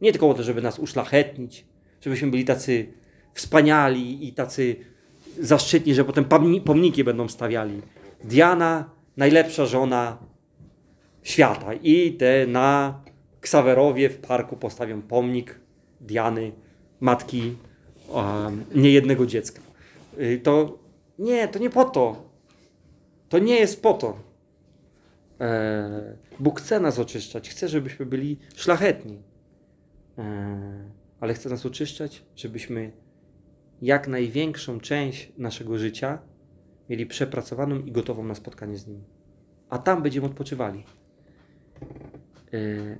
Nie tylko po to, żeby nas uszlachetnić, żebyśmy byli tacy wspaniali i tacy zaszczytni, że potem pomni- pomniki będą stawiali. Diana, najlepsza żona świata. I te na Ksawerowie w parku postawią pomnik Diany, matki um, niejednego dziecka. Y, To nie, to nie po to. To nie jest po to. E, Bóg chce nas oczyszczać, chce, żebyśmy byli szlachetni. E, ale chce nas oczyszczać, żebyśmy jak największą część naszego życia mieli przepracowaną i gotową na spotkanie z Nim. A tam będziemy odpoczywali. E,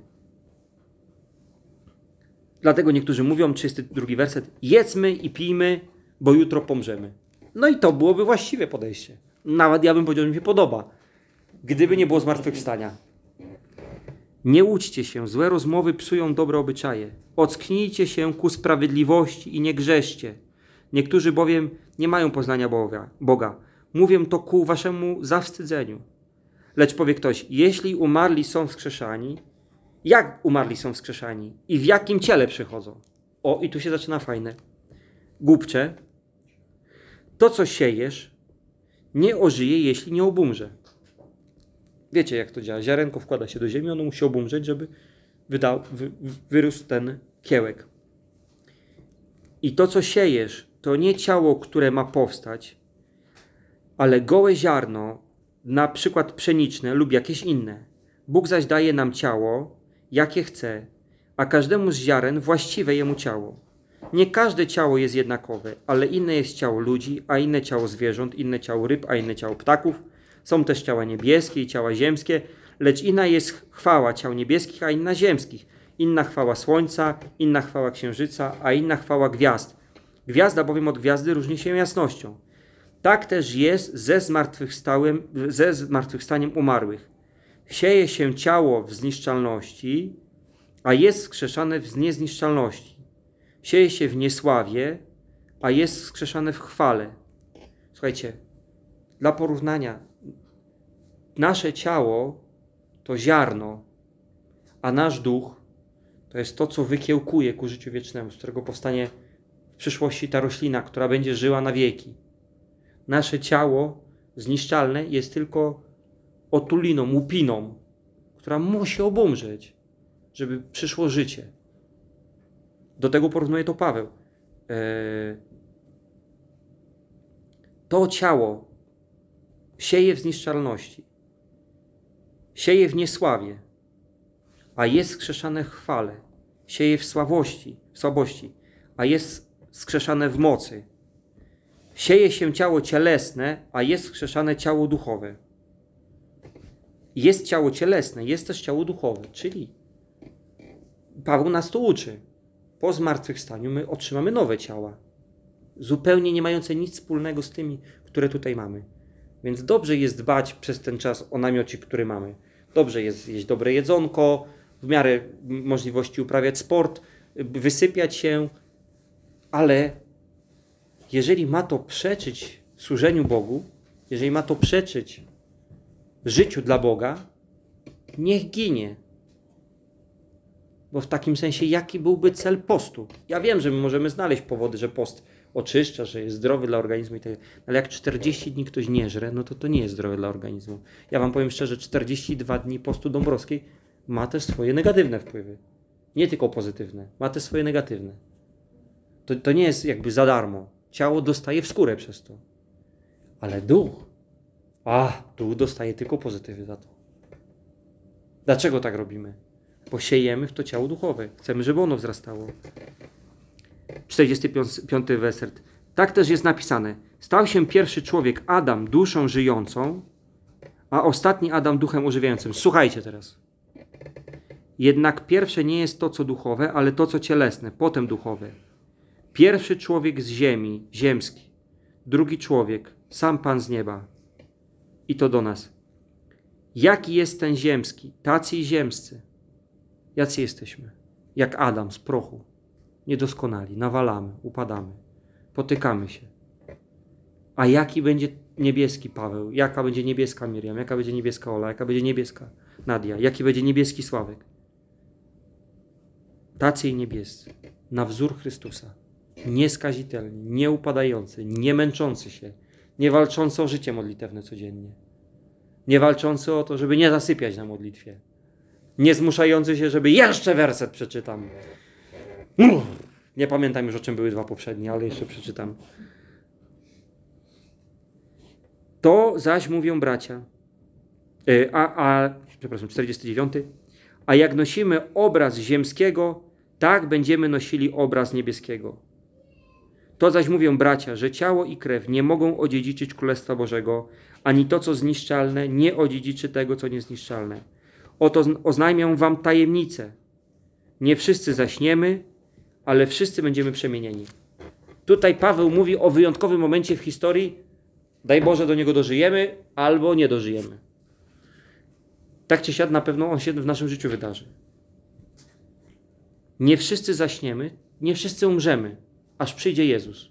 Dlatego niektórzy mówią, 32 werset, jedzmy i pijmy, bo jutro pomrzemy. No i to byłoby właściwe podejście. Nawet ja bym powiedział, że mi się podoba. Gdyby nie było zmartwychwstania. Nie łudźcie się, złe rozmowy psują dobre obyczaje. Ocknijcie się ku sprawiedliwości i nie grzeszcie. Niektórzy bowiem nie mają poznania Boga. Boga. Mówię to ku waszemu zawstydzeniu. Lecz powie ktoś, jeśli umarli są wskrzeszani Jak umarli są wskrzeszani i w jakim ciele przychodzą? O, i tu się zaczyna fajne. Głupcze, to co siejesz, nie ożyje, jeśli nie obumrze. Wiecie, jak to działa. Ziarenko wkłada się do ziemi, ono musi obumrzeć, żeby wydał, wy, wyrósł ten kiełek. I to, co siejesz, to nie ciało, które ma powstać, ale gołe ziarno, na przykład pszeniczne lub jakieś inne. Bóg zaś daje nam ciało, jakie chce, a każdemu z ziaren właściwe jemu ciało. Nie każde ciało jest jednakowe, ale inne jest ciało ludzi, a inne ciało zwierząt, inne ciało ryb, a inne ciało ptaków. Są też ciała niebieskie i ciała ziemskie, lecz inna jest chwała ciał niebieskich, a inna ziemskich. Inna chwała słońca, inna chwała księżyca, a inna chwała gwiazd. Gwiazda bowiem od gwiazdy różni się jasnością. Tak też jest ze, zmartwychwstałym, ze zmartwychwstaniem umarłych. Sieje się ciało w zniszczalności, a jest skrzeszane w niezniszczalności. Sieje się w niesławie, a jest skrzeszane w chwale. Słuchajcie, dla porównania, nasze ciało to ziarno, a nasz duch to jest to, co wykiełkuje ku życiu wiecznemu, z którego powstanie w przyszłości ta roślina, która będzie żyła na wieki. Nasze ciało zniszczalne jest tylko otuliną, łupiną, która musi obumrzeć, żeby przyszło życie. Do tego porównuje to Paweł. Eee, To ciało sieje w zniszczalności, sieje w niesławie, a jest skrzeszane w chwale, sieje w słabości, w słabości, a jest skrzeszane w mocy. Sieje się ciało cielesne, a jest skrzeszane ciało duchowe. Jest ciało cielesne, jest też ciało duchowe, czyli Paweł nas to uczy. Po zmartwychwstaniu my otrzymamy nowe ciała, zupełnie nie mające nic wspólnego z tymi, które tutaj mamy. Więc dobrze jest dbać przez ten czas o namiocik, który mamy. Dobrze jest jeść dobre jedzonko, w miarę możliwości uprawiać sport, wysypiać się, ale jeżeli ma to przeczyć służeniu Bogu, jeżeli ma to przeczyć życiu dla Boga, niech ginie. Bo w takim sensie, jaki byłby cel postu? Ja wiem, że my możemy znaleźć powody, że post oczyszcza, że jest zdrowy dla organizmu i tak. Ale jak 40 dni ktoś nie żre, no to to nie jest zdrowe dla organizmu. Ja wam powiem szczerze, 42 dni postu Dąbrowskiej ma też swoje negatywne wpływy. Nie tylko pozytywne, ma też swoje negatywne. To, to nie jest jakby za darmo. Ciało dostaje w skórę przez to. Ale duch, a, duch dostaje tylko pozytywy za to. Dlaczego tak robimy? Bo siejemy w to ciało duchowe. Chcemy, żeby ono wzrastało. 45 werset. Tak też jest napisane. Stał się pierwszy człowiek Adam duszą żyjącą, a ostatni Adam duchem ożywiającym. Słuchajcie teraz. Jednak pierwsze nie jest to, co duchowe, ale to, co cielesne, potem duchowe. Pierwszy człowiek z ziemi, ziemski. Drugi człowiek, sam Pan z nieba. I to do nas. Jaki jest ten ziemski? Tacy i ziemscy. Jacy jesteśmy? Jak Adam z prochu. Niedoskonali, nawalamy, upadamy, potykamy się. A jaki będzie niebieski Paweł? Jaka będzie niebieska Miriam? Jaka będzie niebieska Ola? Jaka będzie niebieska Nadia? Jaki będzie niebieski Sławek? Tacy i niebiescy, na wzór Chrystusa, nieskazitelni, nieupadający, nie męczący się, nie walczący o życie modlitewne codziennie, nie walczący o to, żeby nie zasypiać na modlitwie, nie zmuszający się, żeby jeszcze werset przeczytam. Nie pamiętam już o czym były dwa poprzednie, ale jeszcze przeczytam. To zaś mówią bracia. Y, A, a, przepraszam, 49. A jak nosimy obraz ziemskiego, tak będziemy nosili obraz niebieskiego. To zaś mówią bracia, że ciało i krew nie mogą odziedziczyć Królestwa Bożego, ani to, co zniszczalne, nie odziedziczy tego, co niezniszczalne. Oto zn- oznajmiam wam tajemnicę. Nie wszyscy zaśniemy, ale wszyscy będziemy przemienieni. Tutaj Paweł mówi o wyjątkowym momencie w historii. Daj Boże, do niego dożyjemy, albo nie dożyjemy. Tak czy siak, na pewno on się w naszym życiu wydarzy. Nie wszyscy zaśniemy, nie wszyscy umrzemy, aż przyjdzie Jezus.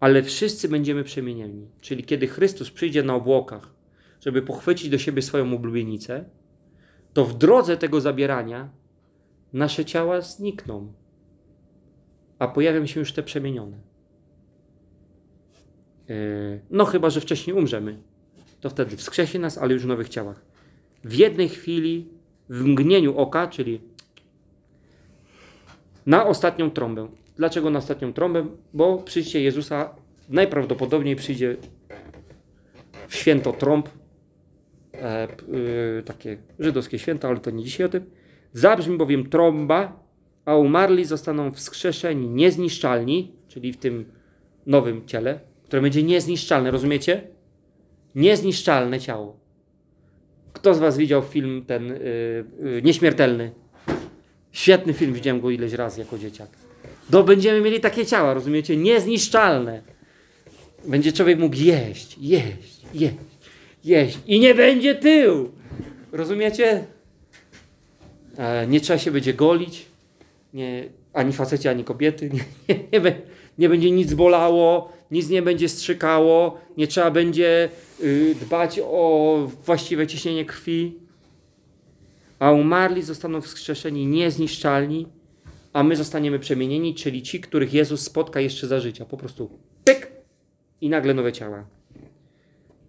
Ale wszyscy będziemy przemienieni. Czyli kiedy Chrystus przyjdzie na obłokach, żeby pochwycić do siebie swoją oblubienicę, to w drodze tego zabierania nasze ciała znikną, a pojawią się już te przemienione. Yy, No, chyba że wcześniej umrzemy, to wtedy wskrzesi nas, ale już w nowych ciałach. W jednej chwili, w mgnieniu oka, czyli na ostatnią trąbę. Dlaczego na ostatnią trąbę? Bo przyjście Jezusa najprawdopodobniej przyjdzie w święto trąb, e, y, takie żydowskie święto, ale to nie dzisiaj o tym. Zabrzmi bowiem trąba, a umarli zostaną wskrzeszeni niezniszczalni, czyli w tym nowym ciele, które będzie niezniszczalne, rozumiecie? Niezniszczalne ciało. Kto z Was widział film ten y, y, Nieśmiertelny? Świetny film, widziałem go ileś razy jako dzieciak. To będziemy mieli takie ciała, rozumiecie? Niezniszczalne. Będzie człowiek mógł jeść, jeść, jeść, jeść i nie będzie tył. Rozumiecie? E, nie trzeba się będzie golić. Nie, ani faceci, ani kobiety. Nie, nie, nie, nie będzie nic bolało, nic nie będzie strzykało, nie trzeba będzie y, dbać o właściwe ciśnienie krwi. A umarli zostaną wskrzeszeni niezniszczalni, a my zostaniemy przemienieni, czyli ci, których Jezus spotka jeszcze za życia. Po prostu pyk i nagle nowe ciała.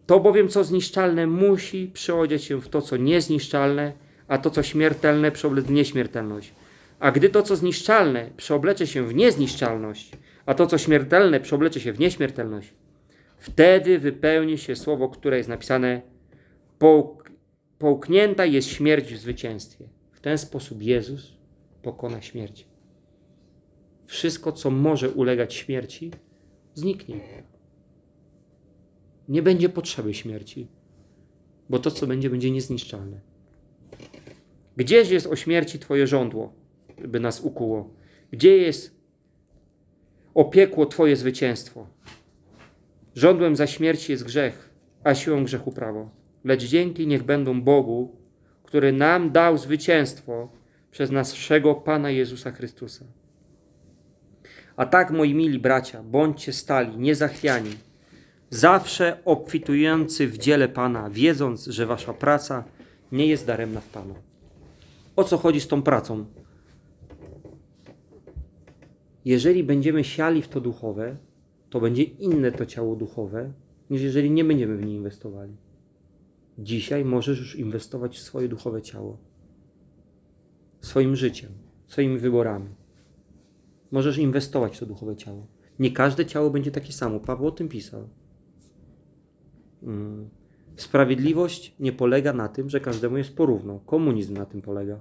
To bowiem, co zniszczalne, musi przeodziać się w to, co niezniszczalne, a to, co śmiertelne, przeoblec w nieśmiertelność. A gdy to, co zniszczalne, przeoblecze się w niezniszczalność, a to, co śmiertelne, przeoblecze się w nieśmiertelność, wtedy wypełni się słowo, które jest napisane: połk- Połknięta jest śmierć w zwycięstwie. W ten sposób Jezus pokona śmierć. Wszystko, co może ulegać śmierci, zniknie. Nie będzie potrzeby śmierci, bo to, co będzie, będzie niezniszczalne. Gdzież jest o śmierci Twoje żądło, by nas ukuło? Gdzie jest opiekło Twoje zwycięstwo? Żądłem za śmierci jest grzech, a siłą grzechu prawo. Lecz dzięki niech będą Bogu, który nam dał zwycięstwo przez naszego Pana Jezusa Chrystusa. A tak, moi mili bracia, bądźcie stali, niezachwiani, zawsze obfitujący w dziele Pana, wiedząc, że wasza praca nie jest daremna w Panu. O co chodzi z tą pracą? Jeżeli będziemy siali w to duchowe, to będzie inne to ciało duchowe, niż jeżeli nie będziemy w nie inwestowali. Dzisiaj możesz już inwestować w swoje duchowe ciało. Swoim życiem, swoimi wyborami. Możesz inwestować w to duchowe ciało. Nie każde ciało będzie takie samo. Paweł o tym pisał. Mm. Sprawiedliwość nie polega na tym, że każdemu jest porówno. Komunizm na tym polega.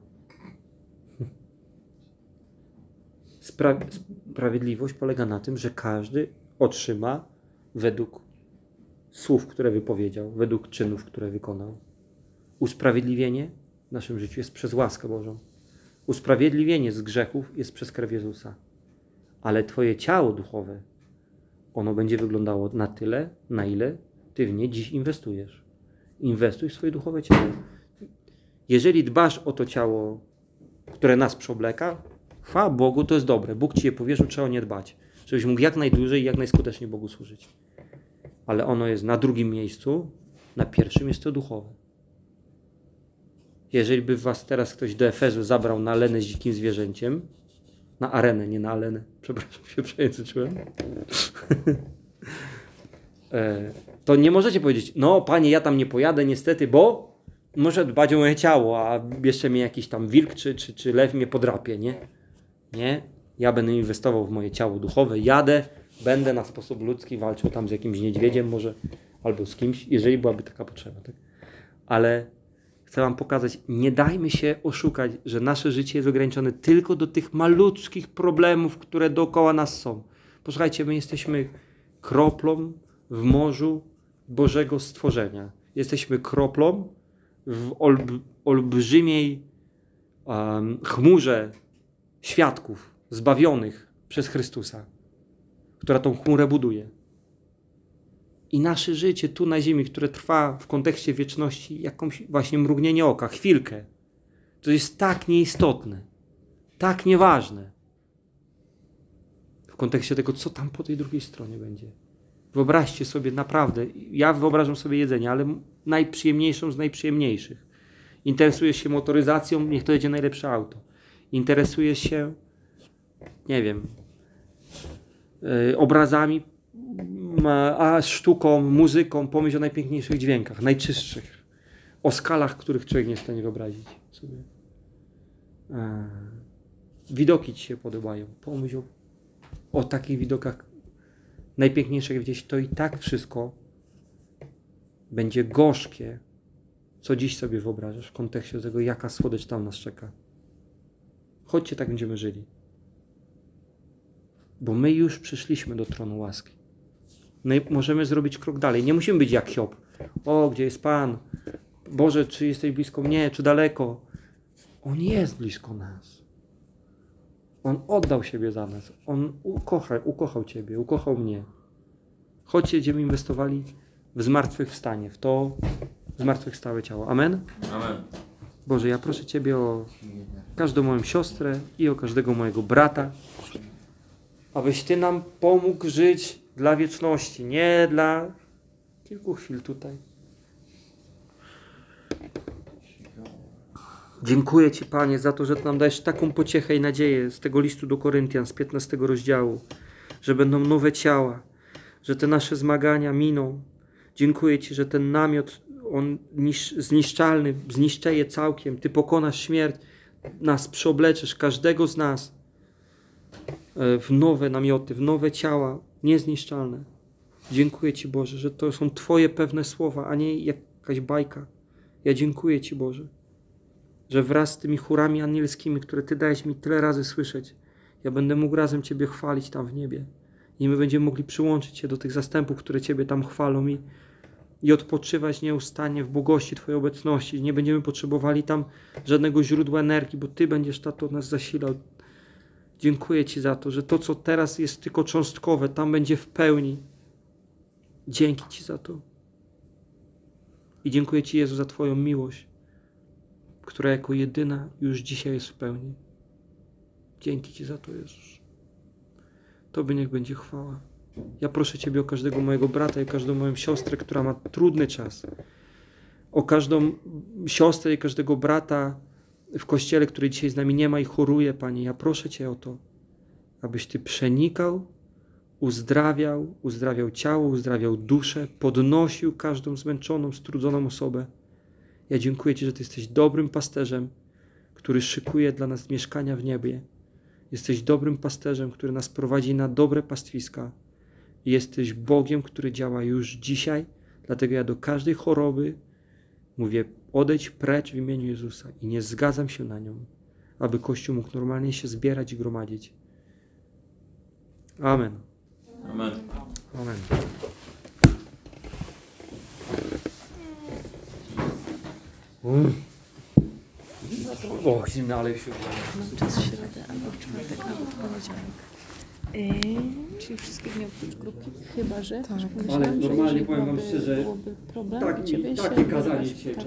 Spra- sprawiedliwość polega na tym, że każdy otrzyma według słów, które wypowiedział, według czynów, które wykonał. Usprawiedliwienie w naszym życiu jest przez łaskę Bożą. Usprawiedliwienie z grzechów jest przez krew Jezusa. Ale Twoje ciało duchowe, ono będzie wyglądało na tyle, na ile Ty w nie dziś inwestujesz. Inwestuj w swoje duchowe ciało. Jeżeli dbasz o to ciało, które nas przeobleka, chwała Bogu, to jest dobre. Bóg Ci je powierzył, trzeba o nie dbać. Żebyś mógł jak najdłużej i jak najskuteczniej Bogu służyć. Ale ono jest na drugim miejscu, na pierwszym jest to duchowe. Jeżeli by was teraz ktoś do Efezu zabrał na alenę z dzikim zwierzęciem, na arenę, nie na alenę, przepraszam, się przejęzyczyłem, E, to nie możecie powiedzieć, no panie, ja tam nie pojadę niestety, bo muszę dbać o moje ciało, a jeszcze mnie jakiś tam wilk czy, czy, czy lew mnie podrapie, nie? Nie, ja będę inwestował w moje ciało duchowe, jadę, będę na sposób ludzki walczył tam z jakimś niedźwiedziem może, albo z kimś, jeżeli byłaby taka potrzeba, tak? Ale chcę wam pokazać, nie dajmy się oszukać, że nasze życie jest ograniczone tylko do tych malutkich problemów, które dookoła nas są. Posłuchajcie, my jesteśmy kroplą w morzu Bożego stworzenia. Jesteśmy kroplą w olb olbrzymiej em, chmurze świadków zbawionych przez Chrystusa, która tą chmurę buduje. I nasze życie tu na ziemi, które trwa w kontekście wieczności, jakąś właśnie mrugnienie oka, chwilkę, to jest tak nieistotne, tak nieważne w kontekście tego, co tam po tej drugiej stronie będzie. Wyobraźcie sobie naprawdę, ja wyobrażam sobie jedzenie, ale najprzyjemniejszą z najprzyjemniejszych. Interesujesz się motoryzacją, niech to jedzie najlepsze auto. Interesujesz się, nie wiem, y, obrazami, a sztuką, muzyką, pomyśl o najpiękniejszych dźwiękach, najczystszych, o skalach, których człowiek nie jest w stanie wyobrazić sobie. E, widoki ci się podobają, pomyśl o, o takich widokach najpiękniejszych gdzieś, to i tak wszystko będzie gorzkie, co dziś sobie wyobrażasz w kontekście tego, jaka słodycz tam nas czeka. Chodźcie, tak będziemy żyli. Bo my już przyszliśmy do tronu łaski. My możemy zrobić krok dalej. Nie musimy być jak Hiob. O, gdzie jest Pan? Boże, czy jesteś blisko mnie, czy daleko? On jest blisko nas. On oddał siebie za nas. On ukocha, ukochał Ciebie, ukochał mnie. Chodźcie, będziemy inwestowali w zmartwychwstanie, w to zmartwychwstałe ciało. Amen? Amen. Boże, ja proszę Ciebie o każdą moją siostrę i o każdego mojego brata, abyś Ty nam pomógł żyć dla wieczności, nie dla kilku chwil tutaj. Dziękuję Ci, Panie, za to, że nam dajesz taką pociechę i nadzieję z tego listu do Koryntian, z 15 rozdziału, że będą nowe ciała, że te nasze zmagania miną. Dziękuję Ci, że ten namiot, on nisz, zniszczalny, zniszczeje całkiem. Ty pokonasz śmierć, nas przeobleczysz, każdego z nas e, w nowe namioty, w nowe ciała, niezniszczalne. Dziękuję Ci, Boże, że to są Twoje pewne słowa, a nie jakaś bajka. Ja dziękuję Ci, Boże, że wraz z tymi chórami anielskimi, które Ty dałeś mi tyle razy słyszeć, ja będę mógł razem Ciebie chwalić tam w niebie. I my będziemy mogli przyłączyć się do tych zastępów, które Ciebie tam chwalą i, i odpoczywać nieustannie w błogości Twojej obecności. Nie będziemy potrzebowali tam żadnego źródła energii, bo Ty będziesz tato nas zasilał. Dziękuję Ci za to, że to, co teraz jest tylko cząstkowe, tam będzie w pełni. Dzięki Ci za to. I dziękuję Ci, Jezu, za Twoją miłość, która jako jedyna już dzisiaj jest w pełni. Dzięki Ci za to, Jezus. Tobie niech będzie chwała. Ja proszę Ciebie o każdego mojego brata i każdą moją siostrę, która ma trudny czas. O każdą siostrę i każdego brata w kościele, który dzisiaj z nami nie ma i choruje, Panie. Ja proszę Cię o to, abyś Ty przenikał, uzdrawiał, uzdrawiał ciało, uzdrawiał duszę, podnosił każdą zmęczoną, strudzoną osobę. Ja dziękuję Ci, że Ty jesteś dobrym pasterzem, który szykuje dla nas mieszkania w niebie. Jesteś dobrym pasterzem, który nas prowadzi na dobre pastwiska. Jesteś Bogiem, który działa już dzisiaj. Dlatego ja do każdej choroby mówię: odejdź precz w imieniu Jezusa i nie zgadzam się na nią, aby Kościół mógł normalnie się zbierać i gromadzić. Amen. Amen. Amen. Mm. O, zimno, ale się No, czas środę albo w czwartek, albo w poniedziałek. Yy, czyli wszystkie dni oprócz grupki, chyba że. Tak. Ale normalnie powiem wam szczerze, byłoby problem tak ciebie takie się kazanie wyrazić, dzisiaj tak.